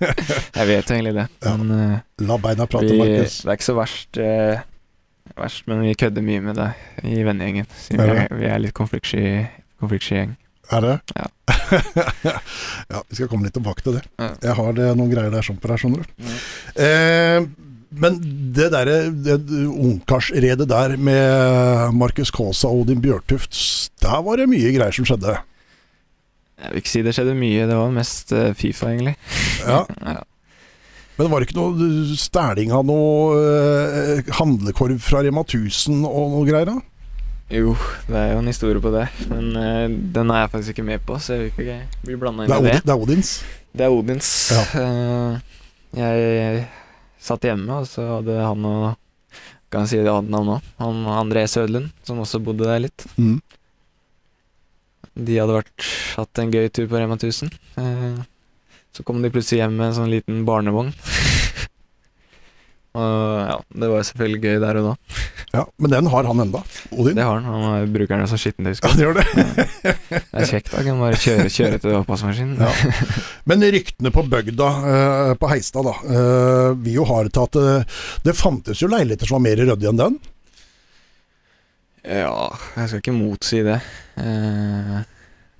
(laughs) jeg vet egentlig det, Ja. men eh, La beina prate, vi, Markus. det er ikke så verst, eh, verst, men vi kødder mye med det i vennegjengen. Siden vi er, vi er litt konfliktsky, konfliktsky gjeng. Er det? Ja. (laughs) ja, vi skal komme litt tilbake til det. Ja. Jeg har det, noen greier der sånn på deg, skjønner du. Ja. Eh, men det derre det ungkarsredet der med Markus Kaasa og Odin Bjørtuft, der var det mye greier som skjedde. Jeg vil ikke si det skjedde mye, det var mest eh, Fifa, egentlig. Ja. (laughs) Ja. Men var det ikke noe stæling av noe eh, handlekorv fra Rema 1000 og noe greier? da? Jo, det er jo en historie på det, men eh, den er jeg faktisk ikke med på, så jeg vil ikke bli blanda inn i det. Det er Odins. Det er Odins. Ja. Uh, jeg, jeg satt hjemme, og så hadde han og Kan jeg si det hadde navn òg? Han André Sødlund, som også bodde der litt. Mm. De hadde vært, hatt en gøy tur på Rema 1000. Eh, så kom de plutselig hjem med en sånn liten barnevogn. (laughs) og ja, det var selvfølgelig gøy der og da. Ja, Men den har han enda, Odin. Det har han. Han bruker den som skittentøysko. Ja, det gjør det. Det er kjekt, da. Kan bare kjøre, kjøre til oppvaskmaskinen. Ja. Men ryktene på bygda, eh, på Heistad, da, vi jo har tatt, til at det, det fantes jo leiligheter som var mer ryddige enn den. Ja, jeg skal ikke motsi det. Eh,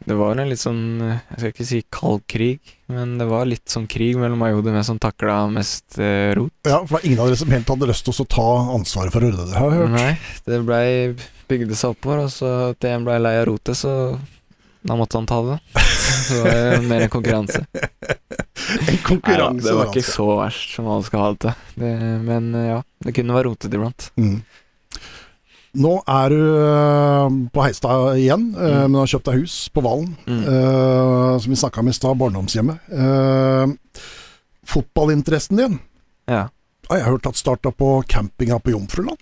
det var en litt sånn Jeg skal ikke si kald krig, men det var litt sånn krig mellom og Ode, som takla mest eh, rot. Ja, For det var ingen av dere som helt hadde lyst til å ta ansvaret for å rydde det, har jeg hørt. Nei, det blei bygde seg oppover, og så til en blei lei av rotet, så da måtte han ta det. (laughs) Så det var mer en konkurranse. En konkurranse, Nei, ja, det var ikke så verst som alle skal ha det til. Det, men eh, ja, det kunne være rotete iblant. Mm. Nå er du eh, på Heistad igjen, eh, Mm. men har kjøpt deg hus på Valen. Mm. Uh, som vi snakka om i stad, barndomshjemmet. Uh, fotballinteressen din Ja. har jeg hørt at starta på campinga på Jomfruland.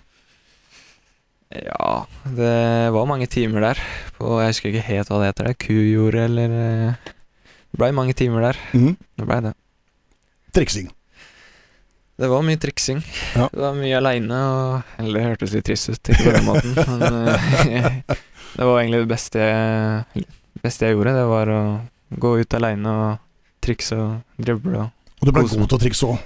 Ja, det var mange timer der. På, jeg husker ikke helt hva det heter. det, Kujordet eller Det blei mange timer der. Mm. Det blei det. Triksing. Det var mye triksing. Ja. Det var mye aleine og Eller det hørtes litt trist ut, ikke på den måten, (laughs) men eh, (laughs) det var egentlig det beste jeg, beste jeg gjorde. Det var å gå ut aleine og trikse og drible og Og du ble god til å trikse òg.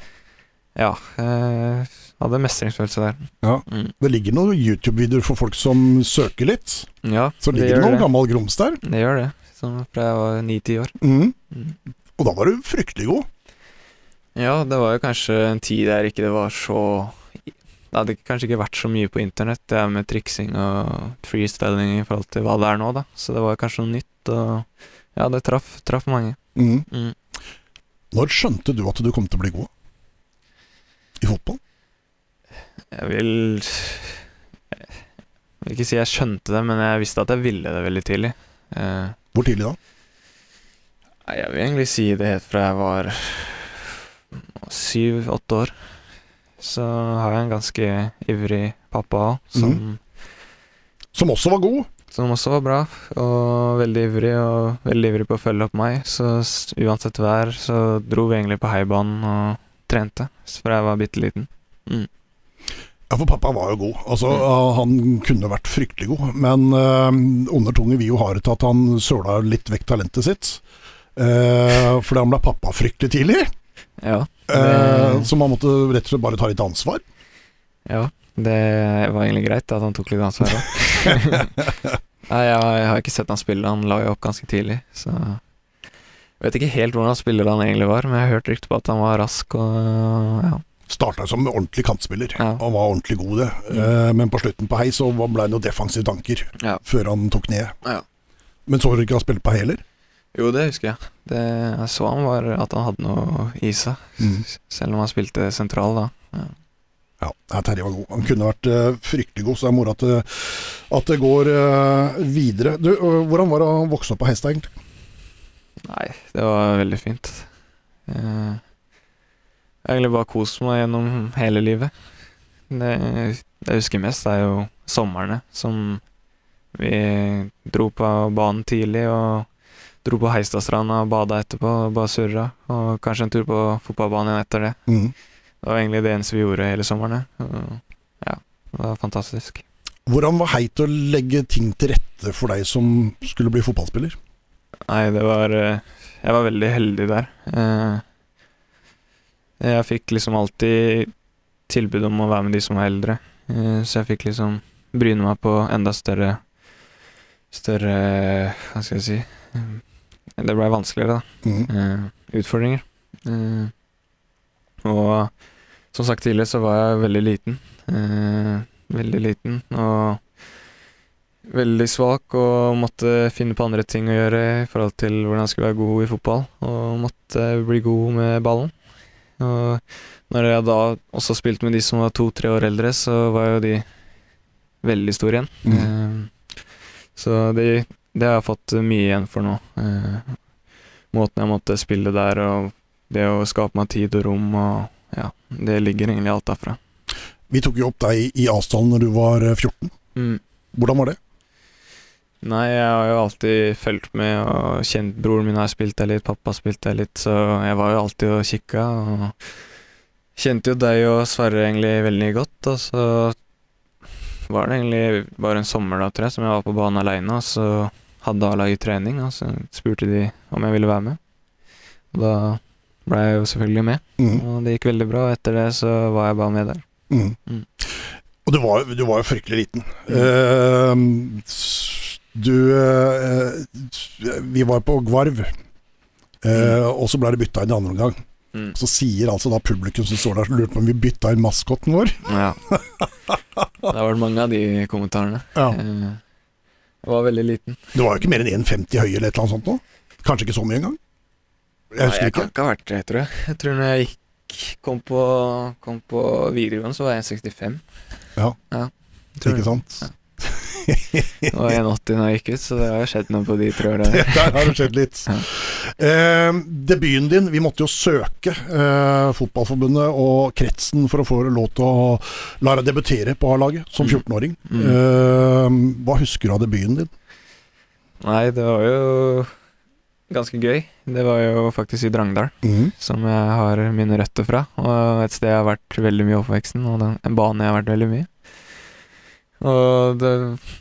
Ja. Jeg hadde mestringsfølelse der. Ja. Mm. Det ligger noen YouTube-videoer for folk som søker litt. Ja, Så det ligger det gjør noen det. gammel grums der. Det gjør det. Som fra jeg var ni-ti år. Mm. Mm. Og da var du fryktelig god. Ja, det var jo kanskje en tid der ikke det var så Det hadde kanskje ikke vært så mye på internett, det med triksing og freestyling i forhold til hva det er nå, da. Så det var kanskje noe nytt, og ja, det traff, traff mange. Mm. Mm. Når skjønte du at du kom til å bli god i fotball? Jeg vil Jeg vil ikke si jeg skjønte det, men jeg visste at jeg ville det veldig tidlig. Eh, Hvor tidlig da? jeg vil egentlig si det helt fra jeg var syv-åtte år. Så har jeg en ganske ivrig pappa òg, som Som også var god. Som også var bra, og veldig ivrig, og veldig ivrig på å følge opp meg. Så uansett vær, så dro vi egentlig på heibanen og trente, fra jeg var bitte liten. Mm. Ja, for pappa var jo god. Altså, Mm. Han kunne vært fryktelig god, men uh, undertunge vil jo ha det til at han søla litt vekk talentet sitt. Uh, fordi han ble pappa fryktelig tidlig, Ja, Eh, så man måtte rett og slett bare ta litt ansvar. ja, det var egentlig greit at han tok litt ansvar òg. (laughs) Nei, jeg, jeg har ikke sett han spille, han la jo opp ganske tidlig, så jeg vet ikke helt hvordan spiller han egentlig var, men jeg har hørt rykter på at han var rask og ja. Starta som ordentlig kantspiller, Ja. og var ordentlig god det. Eh, men på slutten på hei så ble det noen defensive tanker Ja. før han tok ned. Ja. Men så har du ikke han spilte på hei heller? Jo, det husker jeg. Det jeg så han var at han hadde noe i seg, Mm. selv om han spilte sentral da. Ja, Ja, Terje var god. Han kunne vært uh, fryktelig god, så det er moro at, det- at det går uh, videre. Du, uh, hvordan var det å vokse opp på hest, egentlig? Nei, det var veldig fint. Eh, Jeg har egentlig bare kost meg gjennom hele livet. Det, det jeg husker mest, er jo somrene som vi dro på banen tidlig og dro på Heistadstranda og bada etterpå og bare surra. Og kanskje en tur på fotballbanen etter det. Mm. Det var egentlig det eneste vi gjorde hele sommeren. Ja, det var fantastisk. Hvordan var Heit å legge ting til rette for deg som skulle bli fotballspiller? Nei, det var eh, Jeg var veldig heldig der. Eh, Jeg fikk liksom alltid tilbud om å være med de som var eldre, Eh, så jeg fikk liksom bryne meg på enda større Større Hva skal jeg si Det blei vanskeligere, da. Mm. eh, utfordringer. Eh, og som sagt tidligere, så var jeg veldig liten. Eh, veldig liten og veldig svak og måtte finne på andre ting å gjøre i forhold til hvordan jeg skulle være god i fotball. Og måtte bli god med ballen. Og når jeg da også spilte med de som var to-tre år eldre, så var jo de veldig store igjen. Mm. Så det, det har jeg fått mye igjen for nå. Eh, måten jeg måtte spille der, og det å skape meg tid og rom, og ja, det ligger egentlig alt derfra. Vi tok jo opp deg i Asdalen når du var eh, 14. Mm. Hvordan var det? Nei, jeg har jo alltid fulgt med og kjent broren min har spilt der litt, pappa spilte der litt, så jeg var jo alltid og kikka, og kjente jo deg og Sverre egentlig veldig godt, og så var det egentlig bare en sommer da, tror jeg, som jeg var på banen aleine, og så hadde A-laget trening, og så spurte de om jeg ville være med. Og da ble jeg jo selvfølgelig med, mm. og det gikk veldig bra, og etter det så var jeg bare med der. Mm. Mm. Og du var, du var jo fryktelig liten. Eh, s- du uh, Vi var på Gvarv, eh, og så ble det bytta inn i andre omgang. Mm. Så sier altså da publikum som står der, lurte på om vi bytta inn maskotten vår. Ja. (laughs) Det har vært mange av de kommentarene. Ja. Jeg var veldig liten. Du var jo ikke mer enn 1,50 høy eller et eller annet sånt nå. Kanskje ikke så mye engang. Jeg Nei, husker jeg kan ikke. ha vært det, tror jeg. Jeg tror når jeg gikk kom på, kom på videregående, så var jeg 1,65. Ja. ja. Ikke sant. sant? Jeg var 1,80 når jeg gikk ut, så det har skjedd noe på de tre åra. (laughs) Der har det skjedd litt. Ja. Eh, debuten din, vi måtte jo søke eh, Fotballforbundet og kretsen for å få lov til å la deg debutere på A-laget som Mm. 14-åring. Mm. Eh, hva husker du av debuten din? Nei, det var jo ganske gøy. Det var jo faktisk i Drangdal, mm. som jeg har mine røtter fra. Og et sted jeg har vært veldig mye i oppveksten, og en bane jeg har vært veldig mye. Og det,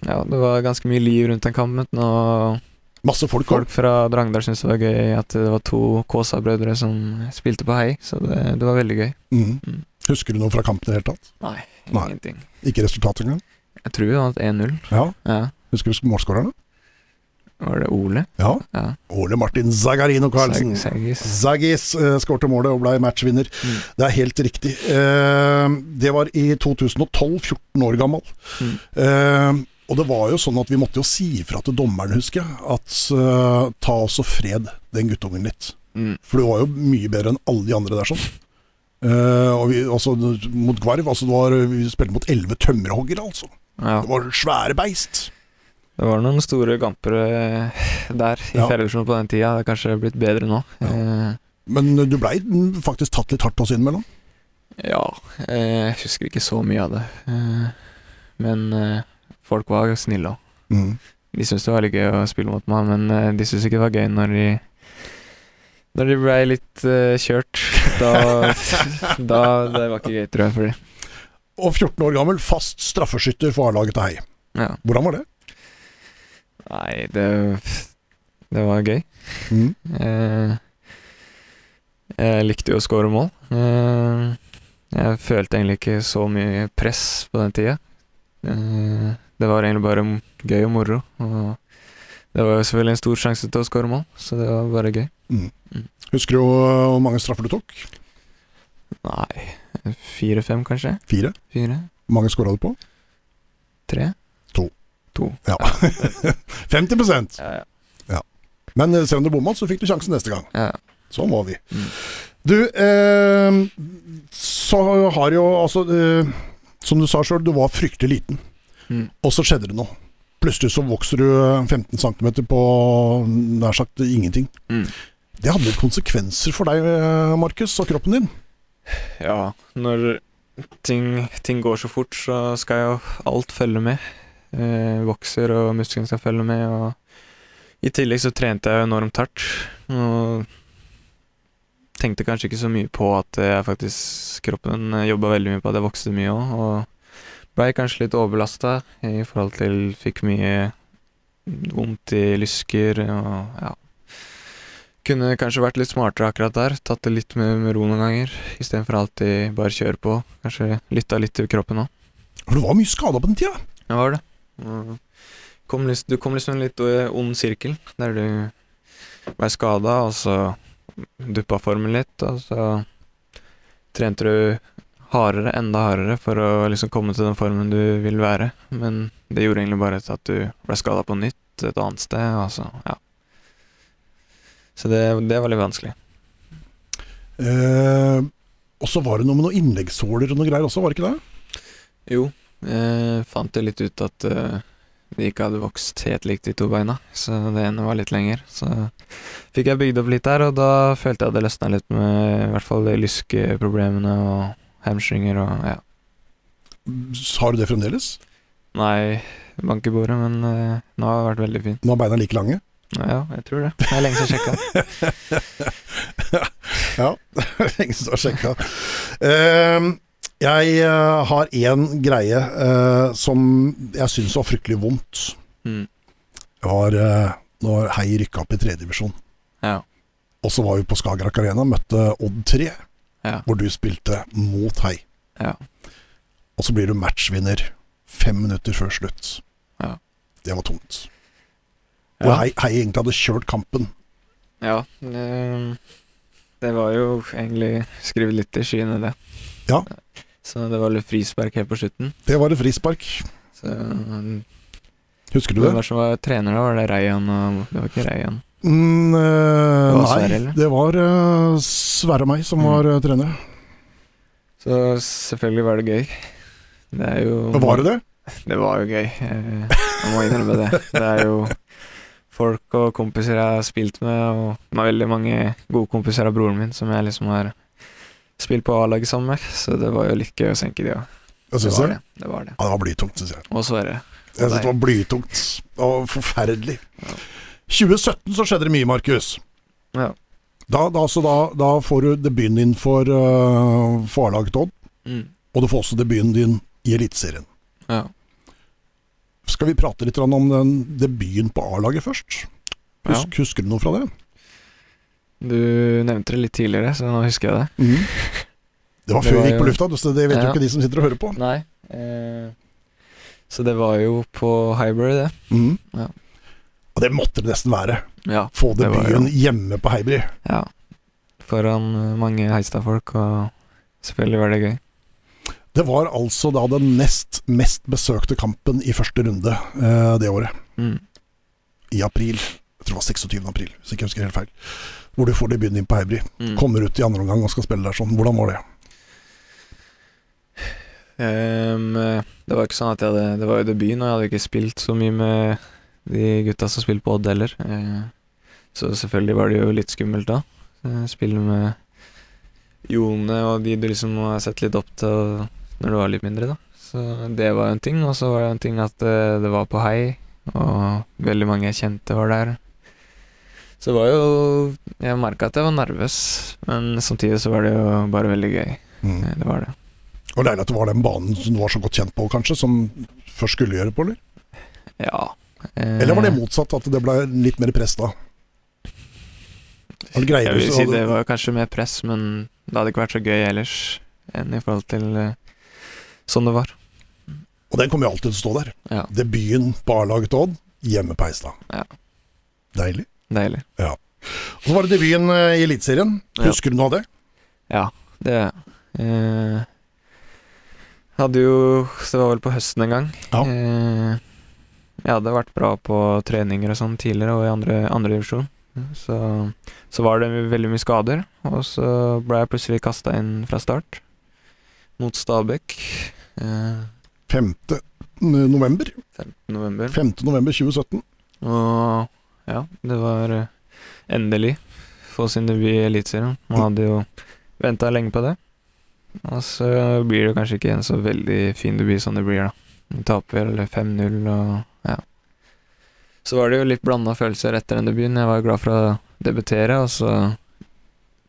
ja, det var ganske mye liv rundt den kampen, og Masse folk. folk fra Drangdal syntes det var gøy at det var to Kaasa-brødre som spilte på hei, så det, det var veldig gøy. Mm. Mm. Husker du noe fra kampen i det hele tatt? Nei, Nei. ingenting. Ikke resultatet engang? Jeg tror vi vant 1-0. Ja. Ja. Husker du målskårerne? Var det Ole? Ja. Ja. Ole Martin Zagarino Karlsen. Zagis. Zaggis uh, skårte målet og ble matchvinner. Mm. Det er helt riktig. Uh, det var i 2012, 14 år gammel. Mm. Uh, og det var jo sånn at vi måtte jo si ifra til dommeren, husker jeg, at uh, ta også fred den guttungen litt. Mm. For du var jo mye bedre enn alle de andre der sånn. Uh, og vi, altså, mot Gvarv, altså, var, vi spilte mot elleve tømmerhoggere, altså. Ja. Det var svære beist. Det var noen store gampere der i Ja. Fjellersund på den tida. Det er kanskje blitt bedre nå. Ja. Eh, Men du blei faktisk tatt litt hardt også innimellom. ja eh, Jeg husker ikke så mye av det. Eh, men eh, folk var snille òg. Mm. De syntes det var veldig gøy å spille mot meg, men eh, de syntes ikke det var gøy når de Når de blei litt eh, kjørt. (laughs) Da, da Det var ikke gøy, tror jeg, for dem. Og 14 år gammel, fast straffeskytter for A-laget til Hei. Ja. Hvordan var det? Nei, det Det var gøy. Mm. Eh, jeg likte jo å score mål. Eh, jeg følte egentlig ikke så mye press på den tida. Eh, det var egentlig bare gøy og moro. Og det var jo selvfølgelig en stor sjanse til å score mål, så det var bare gøy. Husker du hvor mange straffer du tok? Nei, fire-fem kanskje? Fire. Fire? Hvor mange skåra du på? Tre? To. To. Ja. (laughs) 50 Ja, ja. Men eh, selv om du bomma, så fikk du sjansen neste gang. ja. Sånn var vi. Mm. Du, eh, så har jo altså eh, Som du sa sjøl, du var fryktelig liten. Mm. Og så skjedde det noe. Plutselig så vokser du 15 cm på nær sagt ingenting. Mm. Det hadde konsekvenser for deg, eh, Markus, og kroppen din. Ja, når ting, ting går så fort, så skal jo alt følge med. Eh, vokser, og musklene skal følge med. Og I tillegg så trente jeg enormt hardt. Og tenkte kanskje ikke så mye på at jeg faktisk kroppen jobba veldig mye på at jeg vokste mye òg. Og blei kanskje litt overbelasta i forhold til Fikk mye vondt i lysker og ja. Kunne kanskje vært litt smartere akkurat der. Tatt det litt med, med ro noen ganger, istedenfor alltid bare kjøre på. Kanskje lytta litt til kroppen òg. For du var mye skada på den tida. Det var det. Og Kom du kom liksom i en litt eh, ond sirkel, der du ble skada, og så duppa formen litt, og så trente du hardere, enda hardere, for å liksom komme til den formen du vil være. Men det gjorde egentlig bare at du ble skada på nytt et annet sted, og så, ja. Så det, det var litt vanskelig. Eh, og så var det noe med noen innleggssåler og noe greier også, var det ikke det? Jo, fant jo litt ut at eh, de ikke hadde vokst helt likt de to beina, så det ene var litt lenger. Så fikk jeg bygd opp litt der, og da følte jeg at det løsna litt med i hvert fall de lyskeproblemene og hamstringer og ja. Har du det fremdeles? Nei, bank i bordet, men eh, nå har det vært veldig fint. Nå er beina like lange? Ja, jeg tror det. Det er lenge siden jeg sjekka. (laughs) Ja, (laughs) lenge siden du har sjekka. Eh, jeg uh, har én greie uh, som jeg syns var fryktelig vondt. Mm. Det var uh, når Hei rykka opp i tredjedivisjon. Ja. Og så var vi på Skagerrak Arena, møtte Odd 3, Ja. hvor du spilte mot Hei. Ja. Og så blir du matchvinner fem minutter før slutt. Ja. Det var tungt. Hvor. Hei, Hei egentlig hadde kjørt kampen. ja det, det var jo egentlig skrevet litt i skyene, det. Ja. Så det var litt frispark helt på slutten. Det var et frispark. Så mm, Husker du Hvem det? var som var trener da? Var det Reian og Det var ikke Reian. Mm, eh, Det var nei, Sverre, eller? det var uh, Sverre og meg som Mm. var uh, trener. Så selvfølgelig var det gøy. Det er jo Var det det? (laughs) Det var jo gøy. Eh, Jeg må innrømme det. Det er jo folk og kompiser jeg har spilt med, og er veldig mange gode kompiser av broren min som jeg liksom har spilt på A-laget sammen med, så det var jo litt gøy å senke de òg. Jeg Det var det. det. Det var det. Ja, det var blytungt, syns jeg. Og Sverre. Jeg synes det var blytungt og forferdelig. 2017 så skjedde det mye, Markus. Ja. Da, da, da, da får du debuten din for, uh, for A-laget Odd, Mm. og du får også debuten din i Eliteserien. Ja. Skal vi prate litt om den debuten på A-laget først? Husk, Husker du noe fra det? Du nevnte det litt tidligere, så nå husker jeg det. Det var før vi gikk på lufta, så det vet jo ikke de som sitter og hører på. Nei. Eh, så det var jo på Hybrid, det. Mm. Ja. Og det måtte det nesten være. Ja. Få debuten hjemme på Heibri. ja. Foran eh, mange Heistad-folk, og selvfølgelig var det gøy. Det var altså da den nest mest besøkte kampen i første runde eh, det året. Mm. I april. Jeg tror det var 26. april, hvis ikke husker helt feil. Hvor du får debuten din på Heibri. Mm. Kommer ut i andre omgang og skal spille der sånn. Hvordan var det? Um, det var ikke sånn at jeg hadde Det var jo debuten, og jeg hadde ikke spilt så mye med de gutta som spilte på Odd heller. Eh, så selvfølgelig var det jo litt skummelt da. Eh, Spille med Jone og de du liksom har sett litt opp til når du var litt mindre, da. Så det var en ting. Og så var det en ting at det var på hei, og veldig mange jeg kjente var der. Så det var jo Jeg merka at jeg var nervøs, men samtidig så var det jo bare veldig gøy. Mm. Eh, Det var det. Og deilig at det var den banen som du var så godt kjent på, kanskje, som først skulle gjøre på, eller? Ja. eh, Eller var det motsatt, at det ble litt mer press da? Greier Jeg vil si hadde- det var kanskje mer press, men det hadde ikke vært så gøy ellers enn i forhold til eh, sånn det var. Og den kommer jo alltid til å stå der. Ja, Debuten på A-laget Odd, hjemme på Eistad. Ja. Deilig. Deilig. Og så var det debuten eh, i Eliteserien. Ja. Husker du noe av det? Ja, det eh, Hadde jo Det var vel på høsten en gang. Ja. Eh, jeg hadde vært bra på treninger og sånn tidligere, og i andre, andre divisjon. Så, så var det veldig mye skader, og så ble jeg plutselig kasta inn fra start mot Stabæk. Eh, 5. november. 15. november. 5. november 2017. Og ja, det var eh, endelig få sin debut i Eliteserien. Man hadde jo venta lenge på det. Og så blir det kanskje ikke en så veldig fin debut som det blir, da. Vi taper vel 5-0 og ja. Så var det jo litt blanda følelser etter den debuten. Jeg var glad for å debutere, og så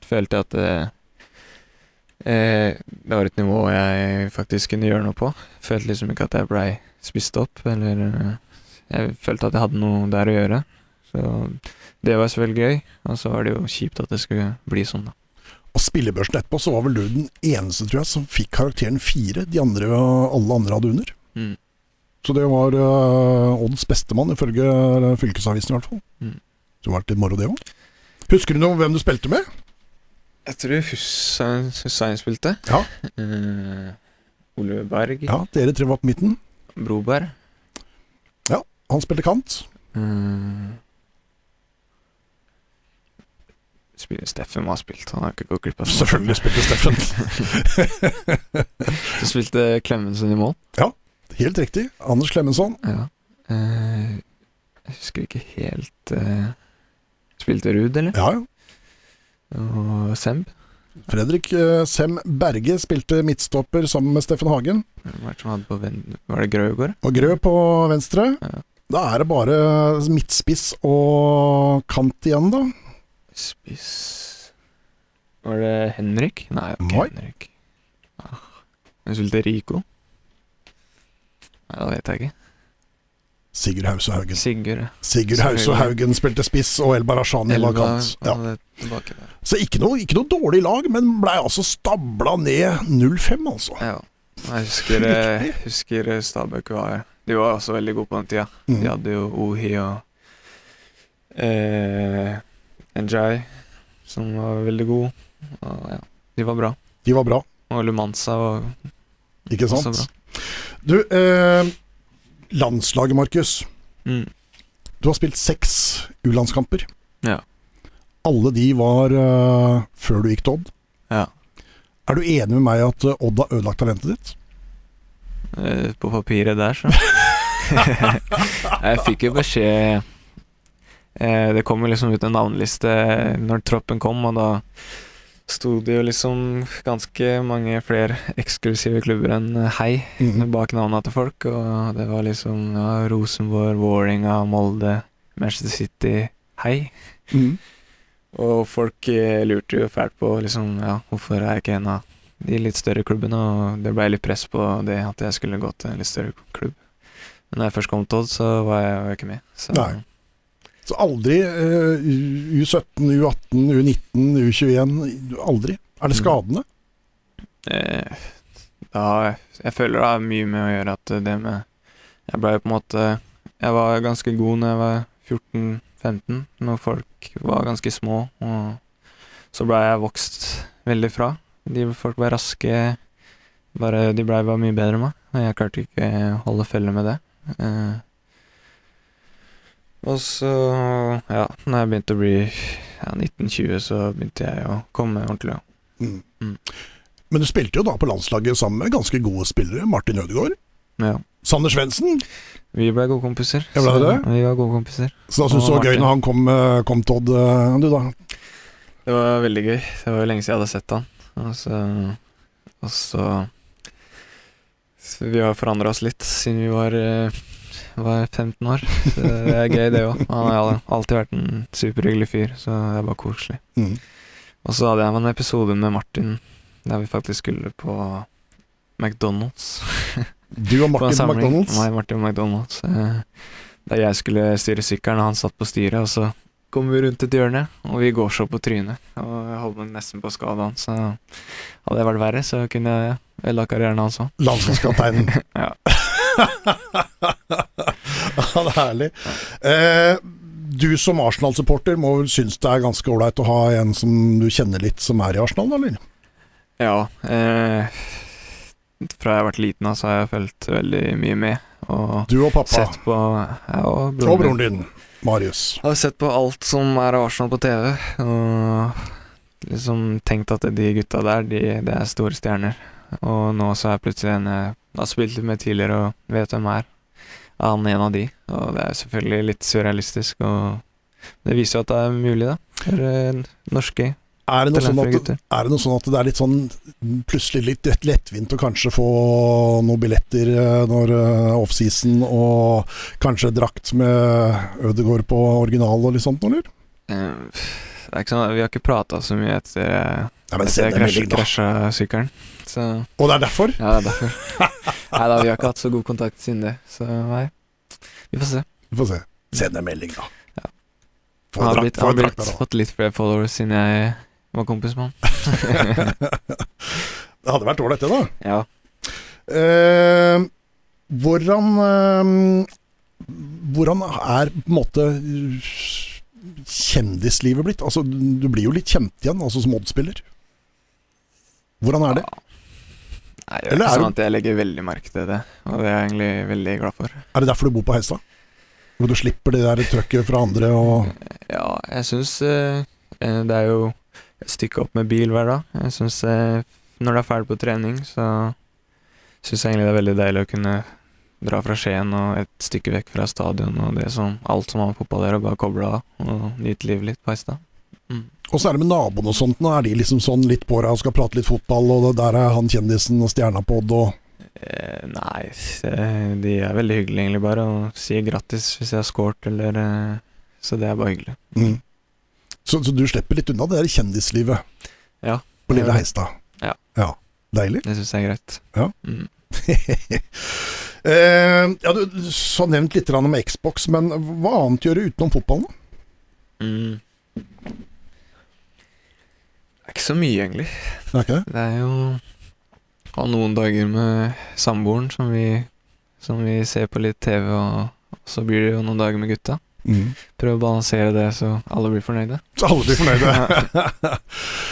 følte jeg at det, Eh, det var et nivå jeg faktisk kunne gjøre noe på. Følte liksom ikke at jeg blei spist opp, eller eh, Jeg følte at jeg hadde noe der å gjøre. Så det var selvfølgelig gøy, og så var det jo kjipt at det skulle bli sånn, da. Og spillebørsen etterpå så var vel du den eneste, tror jeg, som fikk karakteren fire. De andre, alle andre hadde under. Mm. Så det var uh, Odds bestemann, ifølge uh, Fylkesavisen i hvert fall. Mm. Så det var litt moro, det òg. Husker du noe om hvem du spilte med? Jeg tror Hussein, Hussein spilte. Ja. Uh, Ole Berg. Ja, Dere tre var på midten. Broberg. Ja, Han spilte kant. Eh, spiller Steffen må ha spilt, han har ikke gått glipp av det. Selvfølgelig spilte Steffen. (laughs) Så spilte Clemensen i mål. Ja, Helt riktig. Anders Klemensson. Ja. Eh, jeg husker ikke helt eh, Spilte Ruud, eller? Ja, ja. Og Semb. Fredrik eh, Sem Berge spilte midtstopper sammen med Steffen Hagen. Hvem var det. Var det Grøgaard? Og Grø på venstre. Ja. Da er det bare midtspiss og kant igjen, da. Spiss Var det Henrik? Nei, det var ikke Henrik. Ah. Hvem spilte Rico? Nei, det vet jeg ikke. Sigurd Hause Haugen. Sigurd. ja. Sigurd Hause Haugen spilte spiss, og El Barashani var kant. Ja. Så ikke noe, ikke noe dårlig lag, men blei altså stabla ned 0-5, altså. Ja. Jeg husker, jeg husker Stabæk var De var også veldig gode på den tida. De hadde jo Ohi og eh, Njay, som var veldig god. Og ja, de var bra. De var bra, Og Lumanza var ikke også bra. Du, eh, landslaget, Markus. Mm. Du har spilt seks U-landskamper. Ja. Alle de var uh, før du gikk til Odd. ja. Er du enig med meg at eh, Odd har ødelagt talentet ditt? Eh, på papiret der, så. (laughs) jeg fikk jo beskjed Det kom liksom ut en navneliste når troppen kom, og da sto det jo liksom ganske mange flere eksklusive klubber enn Hei mm. bak navnene til folk, og det var liksom ja, Rosenborg, Vålerenga, Molde, Manchester City Hei. Mm. Og folk eh, lurte jo fælt på liksom, ja, hvorfor er jeg ikke en av de litt større klubbene, og det ble litt press på det at jeg skulle gå til en litt større klubb. Men når jeg først kom til Odd, så var jeg jo ikke med. Så Nei. Så aldri eh, U- U17, U18, U19, U21 Aldri. Er det Mm. Ja, eh, da, jeg føler det har mye med å gjøre at det med Jeg ble på en måte Jeg var ganske god når jeg var 14-15, når folk var ganske små, og så ble jeg vokst veldig fra. De folk var raske, bare, de ble bare mye bedre enn meg, og jeg klarte ikke å holde følge med det. Eh, og så, ja, når jeg begynte å bli ja, 1920, så begynte jeg å komme ordentlig. Mm. Mm. Men du spilte jo da på landslaget sammen med ganske gode spillere. Martin Ødegaard. Ja. Sander Svendsen. Vi ble gode kompiser. Ja, ble så- det? Vi var gode kompiser. Så da syns du det var gøy når han kom, eh, kom Todd, eh, du da? Det var veldig gøy. Det var jo lenge siden jeg hadde sett han. Og så, og så, så Vi har forandra oss litt siden vi var, eh, var 15 år. Så det er gøy, det òg. Han har alltid vært en superhyggelig fyr, så det er bare koselig. Mm. Og så hadde jeg en episode med Martin der vi faktisk skulle på McDonald's. Du og Martin på McDonald's. Nei, Martin McDonald's. Eh, der jeg skulle styre sykkelen, og han satt på styret, og så kom vi rundt et hjørne, og vi går så på trynet. Og jeg holdt meg nesten på skade han, så hadde jeg vært verre, så kunne jeg ødelagt karrieren hans òg. Landslagskapteinen. (laughs) Ja. (laughs) Ja, det er herlig. Eh, du som Arsenal-supporter må vel synes det er ganske ålreit å ha en som du kjenner litt, som er i Arsenal, eller? Ja. Eh, fra jeg har vært liten så har jeg fulgt veldig mye med. Og Du og pappa. sett på ja, og Og broren broren din, Marius. Har sett på alt som er av Arsenal på TV, og liksom tenkt at de gutta der, de, det er store stjerner. Og nå så er jeg plutselig en jeg har spilt litt med tidligere og vet hvem er. Er en av de? Og det er selvfølgelig litt surrealistisk, og det viser jo at det er mulig, da. For eh, norske Er det, sånn at, er det noe sånn at det er litt sånn plutselig litt lettvint å kanskje få noen billetter eh, når eh, offseason, og kanskje drakt med Ødegaard på original og litt sånt, eller? Det er ikke sånn, Vi har ikke prata så mye etter Ja, men send jeg melding, da. krasja sykkelen. Så Og det er derfor? ja, det er derfor. (laughs) Nei da, vi har ikke hatt så god kontakt siden det. Så nei, vi får se. Vi får se. Send en melding, da. Ja. Få Han har blitt, han blitt, da. fått litt flere followers siden jeg var kompis med han. (laughs) (laughs) Det hadde vært ålreit, det, da. Ja. Uh, hvordan uh, Hvordan er på en måte kjendislivet blitt? Altså, du blir jo litt kjent igjen, altså som Odd-spiller. Hvordan er det? Nei, det er Eller ikke sånn at jeg legger veldig merke til det, og det er jeg egentlig veldig glad for. Er det derfor du bor på Heistad? Hvor du slipper det der trøkket fra andre og Ja, jeg syns eh, eh, det er jo et stykke opp med bil hver dag. Jeg syns eh, når det er ferdig på trening, så syns jeg egentlig det er veldig deilig å kunne dra fra Skien og et stykke vekk fra stadion og det som, alt som har med fotball å gjøre, bare koble av og nyte livet litt på Heistad. Mm. Åssen er det med naboene og sånt? nå? Er de liksom sånn litt på deg og skal prate litt fotball, og der er han kjendisen og stjerna på Odd og Eh, nei, de er veldig hyggelige egentlig bare, og sier grattis hvis jeg har scoret, eller eh, Så det er bare hyggelig. mm. så, så du slipper litt unna det der kjendislivet Ja. på lille Heistad? Ja. ja. Deilig. Det syns jeg er greit. Ja. Mm. (laughs) eh, ja, du du har nevnt litt om Xbox, men hva annet gjør du utenom fotballen? Mm. Det er ikke så mye, egentlig. Det er ikke det? Det er jo ha noen dager med samboeren som vi, som vi ser på litt TV, og så blir det jo noen dager med gutta. Mm. Prøve å balansere det så alle blir fornøyde. Så alle blir fornøyde. (laughs)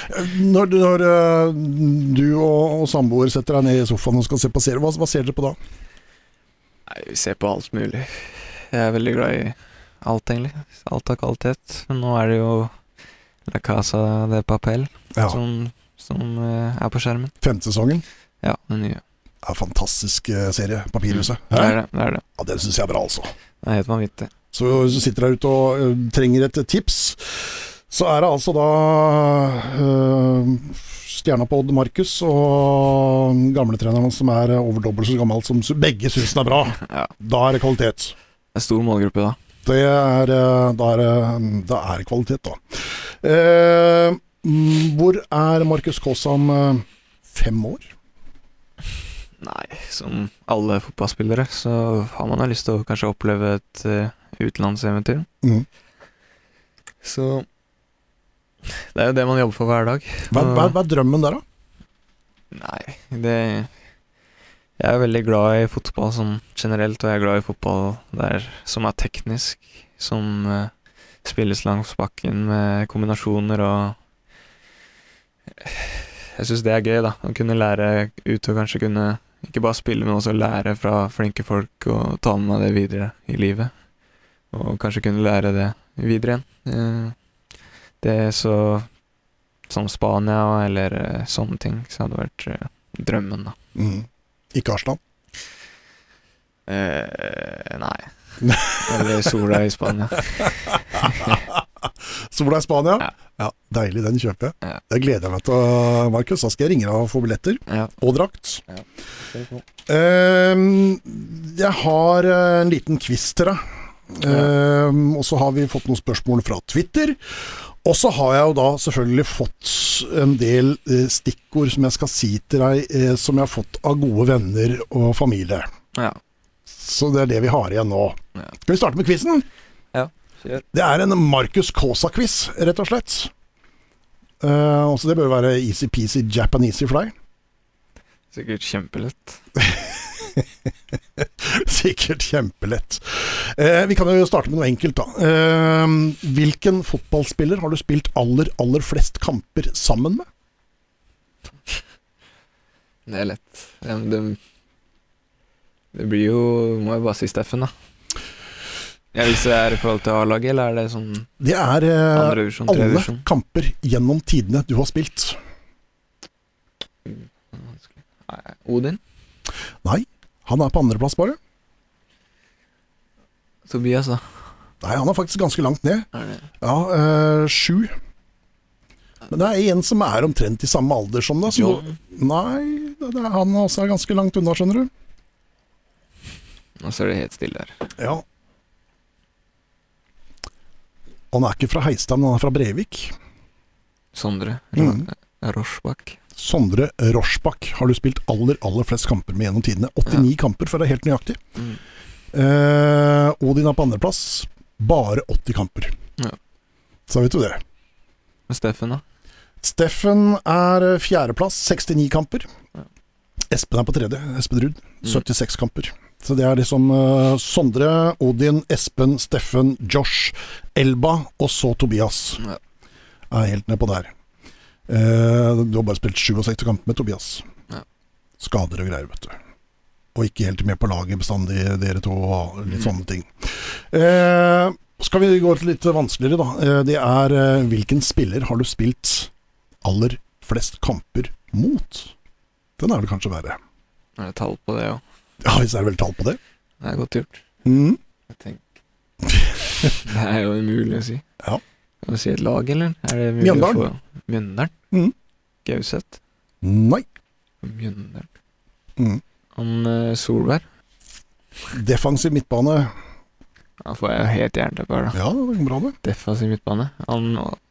(laughs) når du, når eh, du og, og samboer setter deg ned i sofaen og skal se på serie, hva, hva ser dere på da? Nei, vi ser på alt mulig. Jeg er veldig glad i alt, egentlig. Alt av kvalitet. Men nå er det jo La Casa de Papel Ja, som, som eh, er på skjermen. Femte sesongen. Ja, den nye. Det er en fantastisk eh, serie, Papirhuset. Det er det. det, er det. Ja, Den syns jeg er bra, altså. Det er helt vanvittig. Så hvis du sitter der ute og ø, trenger et tips, så er det altså da ø, stjerna på Odd Markus og gamletreneren som er over dobbelt så gammel som begge syns den er bra. (laughs) Ja. Da er det kvalitet. Det er stor målgruppe, da. Det er, da er, da er kvalitet, da. Eh, mm, hvor er Markus Kaas om fem år? Nei, som alle fotballspillere så har man jo lyst til å kanskje oppleve et eh, utenlandseventyr. Mm. Så det er jo det man jobber for hver dag. Hva, hva, hva er drømmen der, da? Nei, det Jeg er veldig glad i fotball sånn generelt, og jeg er glad i fotball der som er teknisk, som uh, spilles langs bakken med kombinasjoner og Jeg syns det er gøy, da. Å kunne lære ut og kanskje kunne ikke bare spille, men også lære fra flinke folk og ta med meg det videre i livet. Og kanskje kunne lære det videre igjen. Eh, Det er så som Spania eller eh, sånne ting, så hadde det vært eh, drømmen, da. Mm. Ikke Arsland? Eh, nei. (laughs) Eller sola i Spania. (laughs) (laughs) Sola i Spania? Ja. Ja, Deilig, den kjøper jeg. Ja. Det gleder jeg meg til, Markus. Da skal jeg ringe deg og få billetter. Ja. Og drakt. Ehm, jeg har eh, en liten quiz til deg. Ehm, og så har vi fått noen spørsmål fra Twitter. Og så har jeg jo da selvfølgelig fått en del eh, stikkord som jeg skal si til deg, eh, som jeg har fått av gode venner og familie. Ja. Så det er det vi har igjen nå. Ja. Skal vi starte med quizen? Det er en Marcus Kaasa-quiz, rett og slett. Uh, også det bør være easy-peasy japanesey deg. Sikkert kjempelett. (laughs) Sikkert kjempelett. Uh, vi kan jo starte med noe enkelt, da. Uh, hvilken fotballspiller har du spilt aller, aller flest kamper sammen med? Det er lett. Det, det blir jo Må jeg bare si Steffen, da. Ja, Hvis det er i forhold til A-laget, eller er det sånn Det er eh, andre alle revisjon? kamper gjennom tidene du har spilt. Odin? Nei, han er på andreplass, bare. Tobias, da? Nei, han er faktisk ganske langt ned. Er Ja, eh, sju. Men det er en som er omtrent i samme alder som deg. som Nei, det er, han også er ganske langt unna, skjønner du. Nå ser det helt stille her. Ja. Han er ikke fra Heistad, men han er fra Brevik. Sondre Mm. Rorsbakk. Sondre Rorsbakk har du spilt aller, aller flest kamper med gjennom tidene. 89 kamper, for å være helt nøyaktig. Mm. Eh, Odin er på andreplass. Bare 80 kamper. Ja. Så vet du det. Men Steffen, da? Steffen er fjerdeplass, 69 kamper. Ja. Espen er på tredje, Espen Ruud, Mm. 76 kamper. Så det er liksom uh, Sondre, Odin, Espen, Steffen, Josh, Elba og så Tobias. Ja. Er helt nedpå der. Uh, du har bare spilt 67 kamper med Tobias. Ja. Skader og greier, vet du. Og ikke helt med på laget bestandig, dere to, og litt Mm. sånne ting. Uh, skal vi gå til litt vanskeligere, da. Det er hvilken spiller har du spilt aller flest kamper mot? Den er vel kanskje verre. Er det tall på det òg? (laughs) Ja, hvis det er vel tall på det. Det er godt gjort. Mm. Jeg tenker (laughs) Det er jo umulig å si. Ja. Kan du si et lag, eller? Er det mulig Mjøndalen. å få Mjøndalen? Mm. Gauseth? Nei. Mjøndalen Mm. Han eh, Solberg? Defensiv midtbane. Da får jeg jo helt jernteppe her, da. Ja, det går bra, det. Defensiv midtbane. Han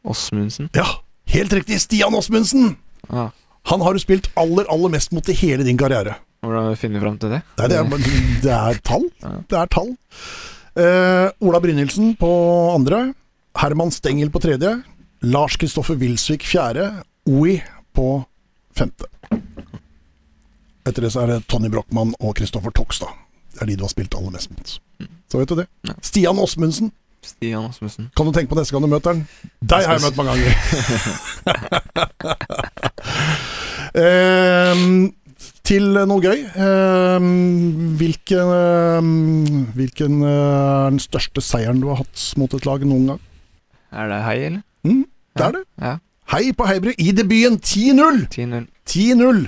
Åsmundsen? Ja, helt riktig! Stian Åsmundsen! Ah, Han har du spilt aller, aller mest mot i hele din karriere. Hvordan finner vi fram til det? Nei, det er, det er tall. Det er tall. Uh, Ola Brynildsen på andre. Herman Stengel på tredje. Lars Kristoffer Wilsvik fjerde. OI på femte. Etter det så er det Tony Brochmann og Kristoffer Tokstad. Det er de du har spilt aller mest mot. Så vet du det. Ja. Stian Åsmundsen. Stian Åsmundsen. Kan du tenke på neste gang du møter han? Deg har jeg møtt mange ganger. (laughs) (laughs) Ehm, til noe gøy. Ehm, hvilken ehm, hvilken eh, er den største seieren du har hatt mot et lag noen gang? Er det hei, eller? Mm, det er det. Ja. Hei på Heibru i debuten 10-0! 10-0. 10-0!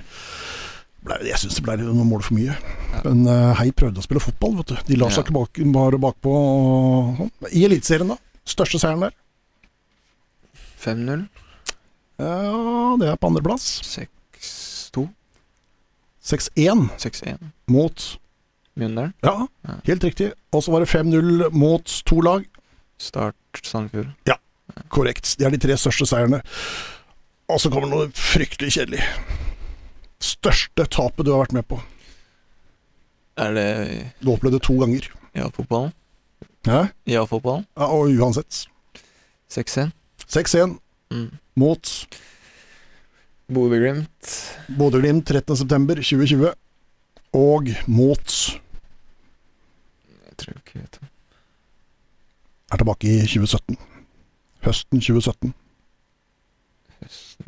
Jeg syns det ble noen mål for mye. Ja. Men eh, Hei prøvde å spille fotball, vet du. De la seg ikke bak, bare bakpå. og sånn. I Eliteserien, da? Største seieren der? 5-0. Ja, det er på andreplass. 6-2. 6-1 6-1. mot Mjøndalen. Ja, Ja. helt riktig. Og så var det 5-0 mot to lag. Start Sandefjord. Korrekt. Det er de tre største seierne. Og så kommer noe fryktelig kjedelig. Største tapet du har vært med på. Er det Du opplevde det to ganger. ja-fotballen? Ja, Ja-fotballen. ja og uansett. 6-1. 6-1 Mm. mot Bodø-Glimt. Bodø-Glimt 13.9.2020. Og mot Jeg tror ikke jeg vet det. Er tilbake i 2017. Høsten 2017.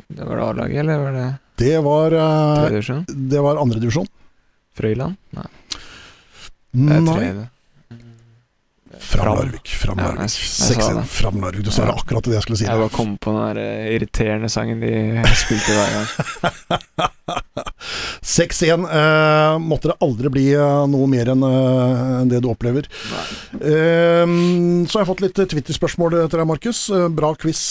Det var det A-laget, eller var det Det var, uh, det var andredivisjon. Frøyland? Nei, det er tredje. Fram Larvik. Fram Larvik. 6-1. Fram Larvik. Du sa Ja. akkurat det jeg skulle si. Jeg bare kom på den der eh, irriterende sangen de spilte hver gang. (laughs) 6-1 eh, måtte det aldri bli eh, noe mer enn eh, det du opplever. Eh, så har jeg fått litt Twitter-spørsmål til deg, Markus. Bra quiz,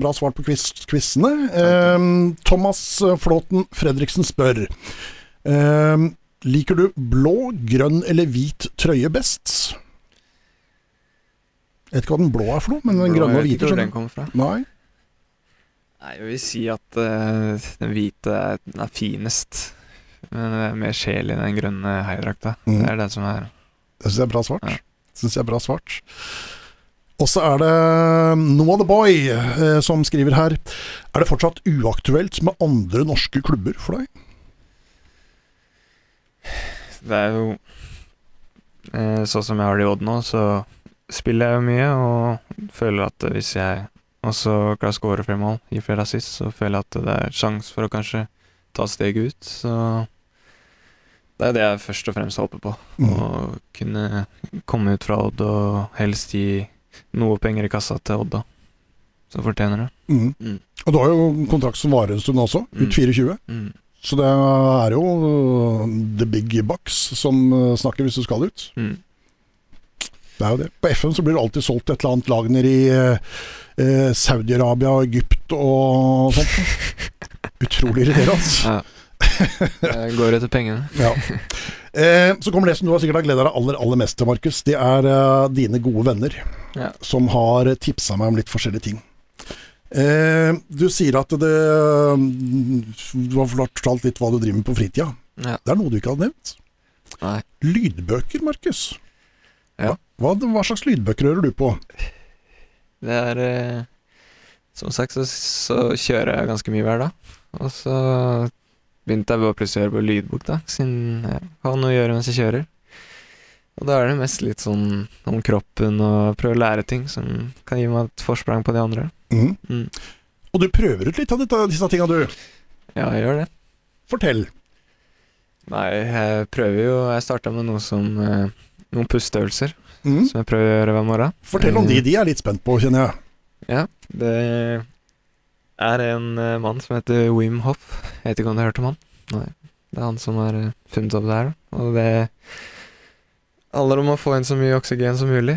bra svar på quiz quizene. Eh, Thomas Flåten Fredriksen spør eh, Liker du blå, grønn eller hvit trøye best? Jeg vet ikke hva den blå er for noe, men den grønne og hvite skjønner den kommer fra. Nei. Nei, jeg vil si at eh, den hvite er, den er finest. Men det er mer sjel i den grønne heidrakta. Mm. Det er det som er Det syns jeg er bra svart. Ja. Synes jeg er bra svart. Og så er det Noah the Boy eh, som skriver her. Er det fortsatt uaktuelt med andre norske klubber for deg? Det er jo eh, Sånn som jeg har det i Odd nå, så spiller jeg jo mye og føler at hvis jeg også klarer å skåre flere mål, gi flere assist, så føler jeg at det er sjanse for å kanskje ta steget ut. Så det er det jeg først og fremst håper på. Mm. Å kunne komme ut fra Odd og helst gi noe penger i kassa til Odd, da. Så fortjener det. Mm. Mm. Og du har jo kontrakt som varer en stund også, ut Mm. 24. Mm. Så det er jo uh, the big bucks som uh, snakker hvis du skal ut. Mm. Det er jo det. På FN så blir det alltid solgt et eller annet lag nede i uh, uh, Saudi-Arabia og Egypt og sånt. (laughs) Utrolig irriterende. Ja. Jeg går etter pengene. (laughs) Ja. Eh, så kommer det som du har sikkert har gleda deg aller, aller mest til, Markus. Det er eh, dine gode venner Ja. som har tipsa meg om litt forskjellige ting. Eh, du sier at det Du har fortalt litt hva du driver med på fritida. Ja. Det er noe du ikke hadde nevnt. Nei. Lydbøker, Markus. Ja. Hva, hva slags lydbøker hører du på? Det er eh, Som sagt så, så kjører jeg ganske mye hver dag. Og så begynte jeg bare plutselig å høre på lydbok, da, siden jeg har noe å gjøre mens jeg kjører. Og da er det mest litt sånn om kroppen og prøve å lære ting som kan gi meg et forsprang på de andre. Mm. Mm. Og du prøver ut litt av dette, disse tinga, du. Ja, jeg gjør det. Fortell. Nei, jeg prøver jo Jeg starta med noe som eh, Noen pusteøvelser mm. som jeg prøver å gjøre hver morgen. Fortell om de, de er litt spent på, kjenner jeg. Ja, det er en eh, mann som heter Wim Hoff. Jeg vet ikke om du har hørt om han? Nei. Det er han som har eh, funnet opp det her. Og det handler om å få inn så mye oksygen som mulig,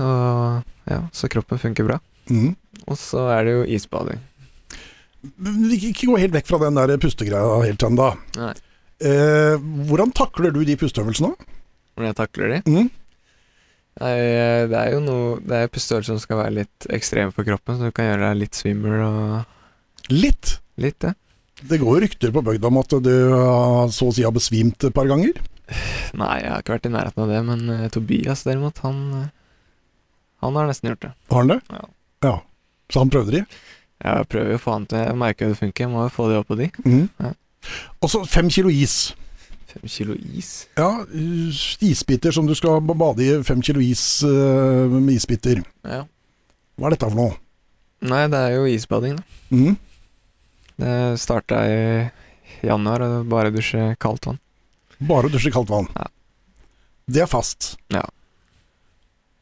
og ja, så kroppen funker bra. Mm. Og så er det jo isbading. Ikke ikke gå helt vekk fra den der pustegreia helt ennå. Eh, hvordan takler du de pusteøvelsene? Hvordan jeg takler de? Mm. Eh, det er jo noe Det er pusteøvelser som skal være litt ekstreme for kroppen, så du kan gjøre deg litt svimmel og Litt. litt, ja. Det går rykter på bygda om at du så å si har besvimt et par ganger. Nei, jeg har ikke vært i nærheten av det, men uh, Tobias derimot, han eh, Han har nesten gjort det. Har han det? Ja. ja. Så han prøvde de? Jeg prøver jo å få han til Jeg merker jo det funker, jeg må jo få det opp på de. Mm. Ja. Og så fem kilo is. Fem kilo is? Ja, isbiter som du skal bade i. Fem kilo is uh, med isbiter. Ja. Hva er dette for noe? Nei, det er jo isbading, da. Mm. Det starta i januar, og bare dusje kaldt vann. Bare dusje kaldt vann. Ja. Det er fast. Ja.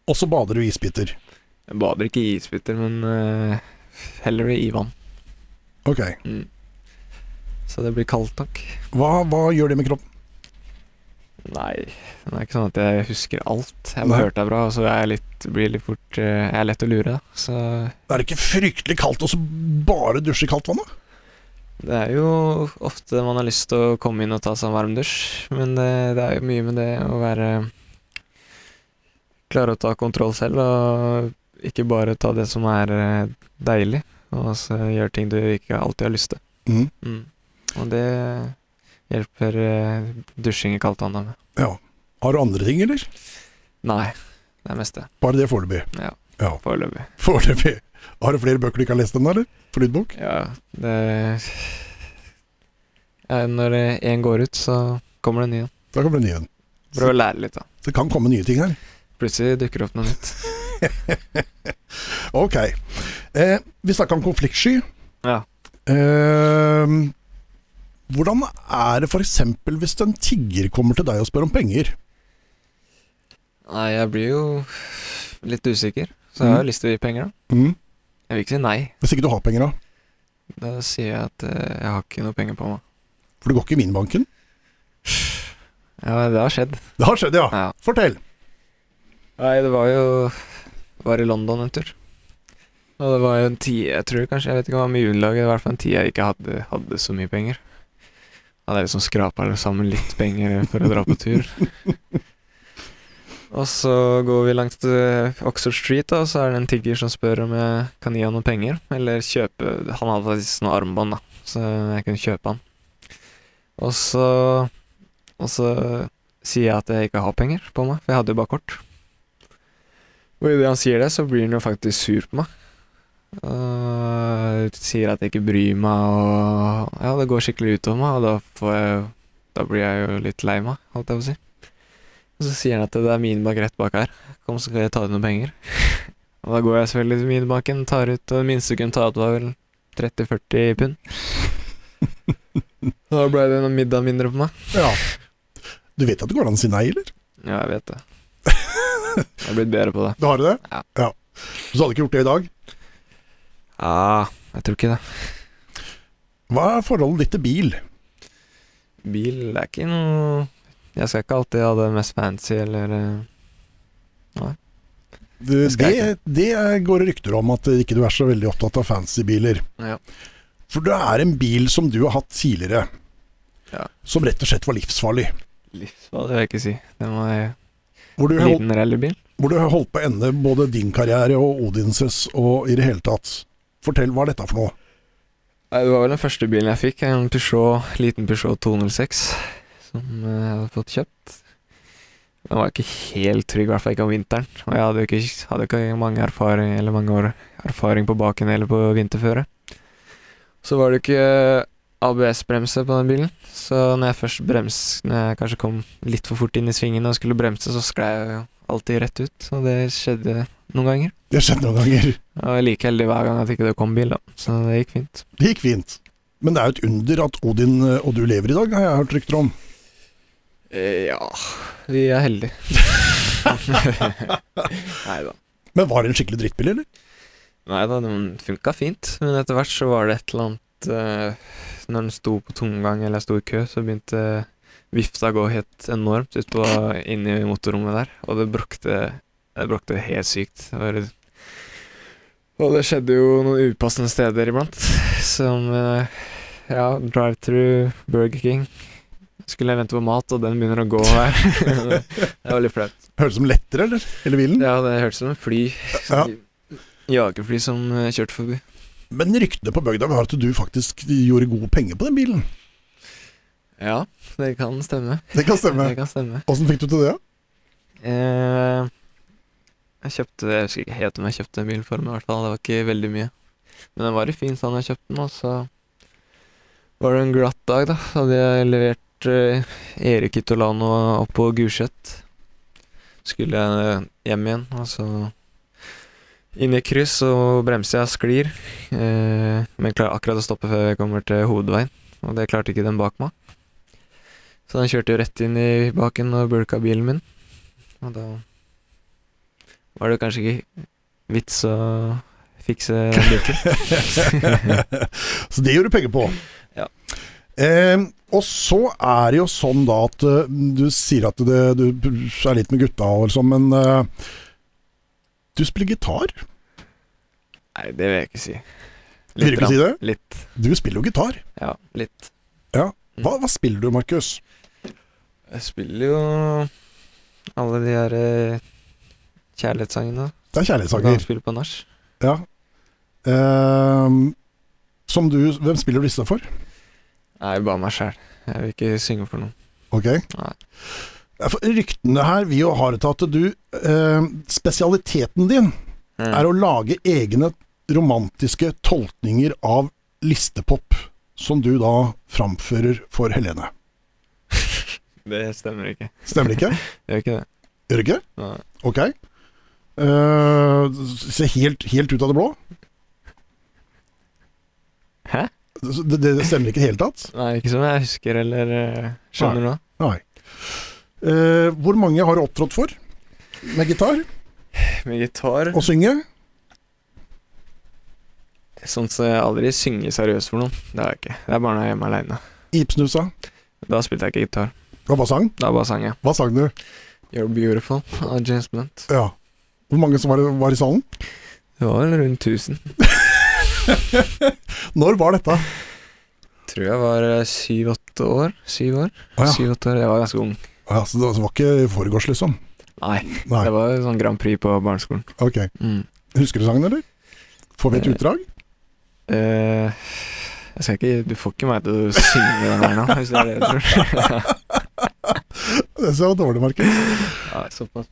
Og så bader du i isbiter. Jeg bader ikke i isbiter, men uh, heller i vann. Ok. Mm. Så det blir kaldt nok. Hva, hva gjør det med kroppen? Nei, det er ikke sånn at jeg husker alt. Jeg bare hørte det bra, og så er jeg litt, blir litt fort eh, Jeg er lett å lure, da. Så Er det ikke fryktelig kaldt å bare dusje i kaldt vann, da? det er jo ofte man har lyst til å komme inn og ta seg en varm dusj, men det, det er jo mye med det å være Klare å ta kontroll selv, og ikke bare ta det som er eh, deilig, og så gjøre ting du ikke alltid har lyst til. Mm. Mm. Og det hjelper uh, dusjing i kaldt vann med. Ja. Har du andre ting, eller? Nei, det er mest det. Bare det foreløpig. Ja, Ja. foreløpig. Foreløpig. Har du flere bøker du ikke har lest ennå, eller? For lydbok? Ja, det ja, Når én går ut, så kommer det en ny. en. Da kommer det en ny en. Prøv å lære litt, da. Så det kan komme nye ting her. Plutselig dukker det opp noe nytt. (laughs) Ok. Eh, vi snakka om konfliktsky. Ja. Eh, hvordan er det f.eks. hvis en tigger kommer til deg og spør om penger? Nei, jeg blir jo litt usikker, så jeg har jo lyst til å gi penger, da. Mm. Jeg vil ikke si nei. Hvis ikke du har penger, da? Da sier jeg at uh, jeg har ikke noe penger på meg. For du går ikke i minibanken? Ja, det har skjedd. Det har skjedd, ja. Ja. Fortell. Nei, det var jo Var i London en tur. Og det var jo en tid Jeg tror kanskje Jeg vet ikke underlag, det var i hvert fall en tid jeg ikke hadde, hadde så mye penger. Hadde jeg liksom skrapa sammen litt penger for å dra på tur. (laughs) Og så går vi langs eh, Oxford Street, da, og så er det en tigger som spør om jeg kan gi han noen penger. Eller kjøpe Han hadde faktisk noen armbånd, da, så jeg kunne kjøpe han. Og så Og så sier jeg at jeg ikke har penger på meg, for jeg hadde jo bare kort. Og idet han sier det, så blir han jo faktisk sur på meg. Og sier at jeg ikke bryr meg, og ja, det går skikkelig utover meg, og da får jeg Da blir jeg jo litt lei meg, holdt jeg på å si. Og så sier han at det er minibank rett bak her, kom så skal jeg ta ut noen penger. (laughs) og da går jeg selvfølgelig til minibanken, tar ut, og det minste du kunne ta ut var vel 30-40 pund. (laughs) da ble det noen middag mindre på meg. Ja. Du vet at det går an å si nei, eller? Ja, jeg vet det. (laughs) Jeg har blitt bedre på det. Du har det? Ja. Så du hadde ikke gjort det i dag? Ja, jeg tror ikke det. Hva er forholdet ditt til bil? Bil er ikke noe Jeg skal ikke alltid ha det mest fancy eller Nei. Det, Det det, går rykter om at ikke du er så veldig opptatt av fancy biler. Ja. For det er en bil som du har hatt tidligere, Ja. som rett og slett var livsfarlig. Livsfarlig vil jeg ikke si. Det var en liten du, holdt, rallybil. hvor du holdt på å ende både din karriere og Odinses og i det hele tatt. Fortell, hva er dette for noe? Nei, Det var vel den første bilen jeg fikk. En Peugeot, liten Peugeot 206 som eh, jeg hadde fått kjøpt. Den var ikke helt trygg, i hvert fall ikke om vinteren. Og jeg hadde ikke, hadde ikke mange, erfaring, mange år erfaring på baken eller på vinterføre. Så var det ikke ABS-bremse på den bilen, så når jeg først brems, når jeg kanskje kom litt for fort inn i svingen og skulle bremse, så sklei jeg jo alltid rett ut. Og det skjedde noen ganger. Det skjedde noen ganger. Jeg var like heldig hver gang at ikke det kom bil, da. Så det gikk fint. Det gikk fint. Men det er jo et under at Odin eh, og du lever i dag, har jeg hørt rykter om. Eh, ja Vi er heldige. (laughs) Nei da. Men var det en skikkelig drittbil, eller? Nei da, den funka fint, men etter hvert så var det et eller annet uh, Når den sto på tomgang eller sto i kø, så begynte vifta går helt enormt Inne i motorrommet der, og det bråkte Det bråkte helt sykt. Det var, og det skjedde jo noen upassende steder iblant, som eh, ja, drive-through Burger King. Skulle jeg vente på mat, og den begynner å gå her. (laughs) det var litt flaut. Hørtes som lettere, eller? Hele bilen? Ja, det hørtes som et fly. Ja. Jagerfly som eh, kjørte forbi. Men ryktene på bygda var at du faktisk gjorde gode penger på den bilen. Ja, det kan stemme. Det kan stemme. (laughs) Det kan stemme. Åssen fikk du til det? Eh, jeg kjøpte Jeg husker ikke helt om jeg kjøpte en bil for meg, i hvert fall. Det var ikke veldig mye. Men den var i fin stand da jeg kjøpte den, og så var det en glatt dag, da. Så hadde jeg levert eh, Erik Itolano opp på Gulset. Skulle jeg hjem igjen, og så inn i kryss, og bremser jeg sklir. Eh, men klarer akkurat å stoppe før jeg kommer til hovedveien, og det klarte ikke den bak meg. Så den kjørte jo rett inn i baken og bulka bilen min. Og da var det kanskje ikke vits å fikse bulken. (laughs) (laughs) så det gjorde du penger på. Ja. Eh, og så er det jo sånn da at eh, du sier at det, du er litt med gutta og sånn, men eh, du spiller gitar? Nei, det vil jeg ikke si. Vil du ikke si det? Litt. Du spiller jo gitar. Ja, litt. Ja. Hva, hva spiller du, Markus? Jeg spiller jo alle de her eh, kjærlighetssangene. Det er kjærlighetssanger. spiller på nach. Ja. Eh, som du Hvem spiller du disse for? Nei, bare meg sjæl. Jeg vil ikke synge for noen. Ok. Nei. Ja, for Ryktene her vil jo ha det til at du eh, Spesialiteten din Mm. er å lage egne romantiske tolkninger av listepop, som du da framfører for Helene. Det stemmer ikke. Stemmer ikke? (laughs) Gjør ikke det. Gjør ikke? Nei. Ok. Uh, se helt, helt ut av det blå? Hæ? Det, det stemmer ikke i det hele tatt? Nei, ikke som jeg husker eller eh, skjønner nå. Nei. Uh, hvor mange har du opptrådt for med gitar Med gitar og synge? Sånn så jeg aldri synger seriøst for noen. Det har jeg ikke. Det er bare når jeg er hjemme aleine. Ipsnusa? Da spilte jeg ikke gitar. Hva bare sang? var bare sang ja. Hva sang du? You're Beautiful av James Blunt. Ja. Hvor mange som var, var i salen? Det var vel rundt 1000. (laughs) Når var dette? Tror jeg var eh, syv-åtte år. Syv år. Ah, ja. Syv-åtte år. Jeg var ganske ung. Ja, så det var ikke i forgårs, liksom? Nei, Nei. det var sånn Grand Prix på barneskolen. Ok. Mm. Husker du sangen, eller? Får vi et Eh. utdrag? Eh, jeg skal ikke Du får ikke meg til å synge den her nå, hvis det er det du tror. (laughs) (laughs) Det var dårlig, Markus. ja.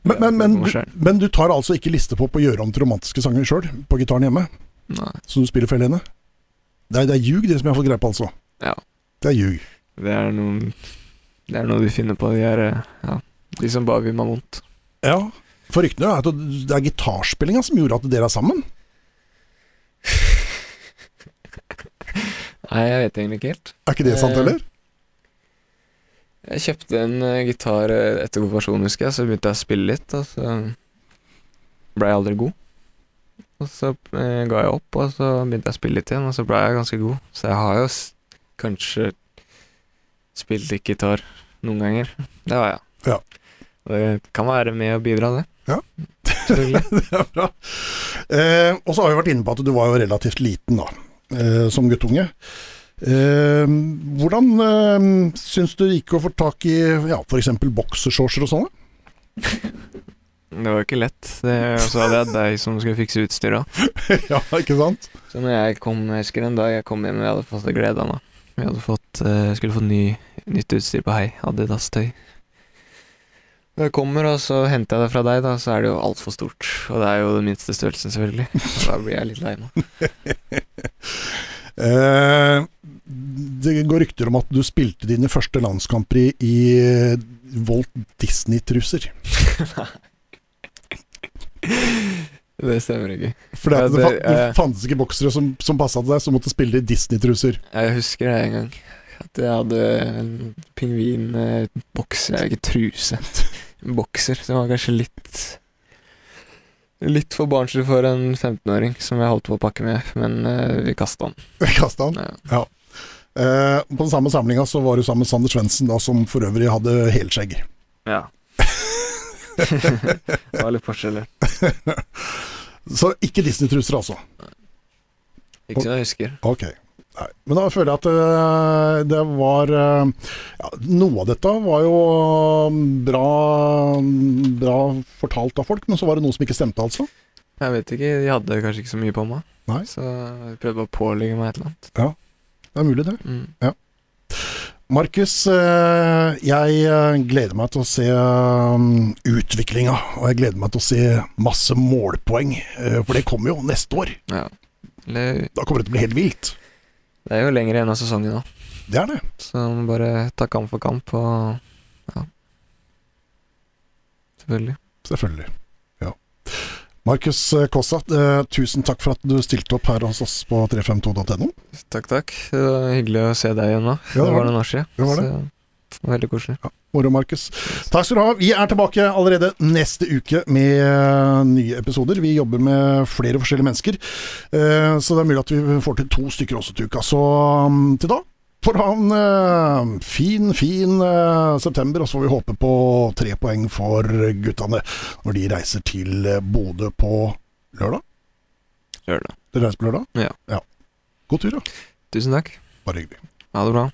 Men, men, men, men du tar altså ikke listepop og gjør om til romantiske sanger sjøl, på gitaren hjemme? Nei. Som du spiller for Helene? Det er, det er ljug, det som jeg har fått greie på, altså. Ja. Det er ljug. Det er noe Det er noe du finner på, de eh, Ja, de som bare vil meg vondt. Ja. For ryktene er at det er gitarspillinga som gjorde at dere er sammen. (laughs) Nei, jeg vet egentlig ikke helt. Er ikke det sant, Eh, heller? Jeg kjøpte en uh, gitar eh, etter konfirmasjonen, husker jeg, så begynte jeg å spille litt, og så ble jeg aldri god. Og så eh, ga jeg opp, og så begynte jeg å spille litt igjen, og så ble jeg ganske god. Så jeg har jo kanskje spilt litt gitar noen ganger. (laughs) Det har jeg. Ja. Og det kan være med å bidra, det. Ja. (laughs) Det er bra. Eh, og så har vi vært inne på at du var jo relativt liten da, eh, som guttunge. Eh, hvordan eh, syns du det gikk å få tak i ja, f.eks. boksershortser og sånne? Det var ikke lett. Det, og så hadde jeg deg som skulle fikse utstyret. (laughs) ja, ikke sant? Så når jeg kom, jeg husker en dag jeg kom hjem, jeg hadde fått glede av meg. Vi hadde fått, uh, skulle fått ny, nytt utstyr på Hei, Adidas-tøy. Når jeg kommer, og så henter jeg det fra deg, da, så er det jo altfor stort. Og det er jo den minste størrelsen, selvfølgelig. Så da blir jeg litt lei nå. (laughs) Eh, det går rykter om at du spilte dine første landskamper i, i Walt Disney-truser. (laughs) Det stemmer ikke. For det, Ja, det, det, eh, fantes ikke boksere som, som passa til deg, som måtte spille i Disney-truser. Jeg husker det en gang. At jeg hadde en pingvinbokser, ikke truse. (laughs) En bokser som var kanskje litt Litt for barnslig for en 15-åring som jeg holdt på å pakke med, men eh, vi kasta den. Kasta han. Ja. Eh, på den samme samlinga så var du sammen med Sander Svendsen, som for øvrig hadde helskjegg. ja. (laughs) det var litt forskjeller. Så ikke Disney-truser, altså. Ikke som jeg husker. Ok. Nei. Men da føler jeg at uh, det var uh, ja, Noe av dette var jo bra, bra fortalt av folk, men så var det noe som ikke stemte, altså. Jeg vet ikke, de hadde kanskje ikke så mye på meg. Nei. Så jeg prøvde bare å pålegge meg et eller annet. Det er mulig, det. Mm. Markus, eh, jeg eh, gleder meg til å se eh, utviklinga, og jeg gleder meg til å se masse målpoeng, eh, for det kommer jo neste år. Ja. Eller, Da kommer det til å bli helt vilt. det er jo lenger igjen av sesongen nå, Det er det. så man må bare ta kamp for kamp og Ja. Selvfølgelig. Selvfølgelig. Ja. Markus eh, Kossa, eh, tusen takk for at du stilte opp her hos oss på 352.no. Takk, takk. Det var hyggelig å se deg igjen nå. Ja, det det var var noen år siden. Det var det. Så det var veldig koselig. Moro, Markus. Takk skal du ha. Vi er tilbake allerede neste uke med eh, nye episoder. Vi jobber med flere forskjellige mennesker, så det er mulig at vi får til to stykker også til uka. Så mm, til da får du ha en eh, fin, fin eh, september, og så får vi håpe på tre poeng for guttene når de reiser til eh, Bodø på lørdag. Lørdag. Dere reiser på lørdag? Ja. God tur, da. Tusen takk. Bare hyggelig. Ha det bra.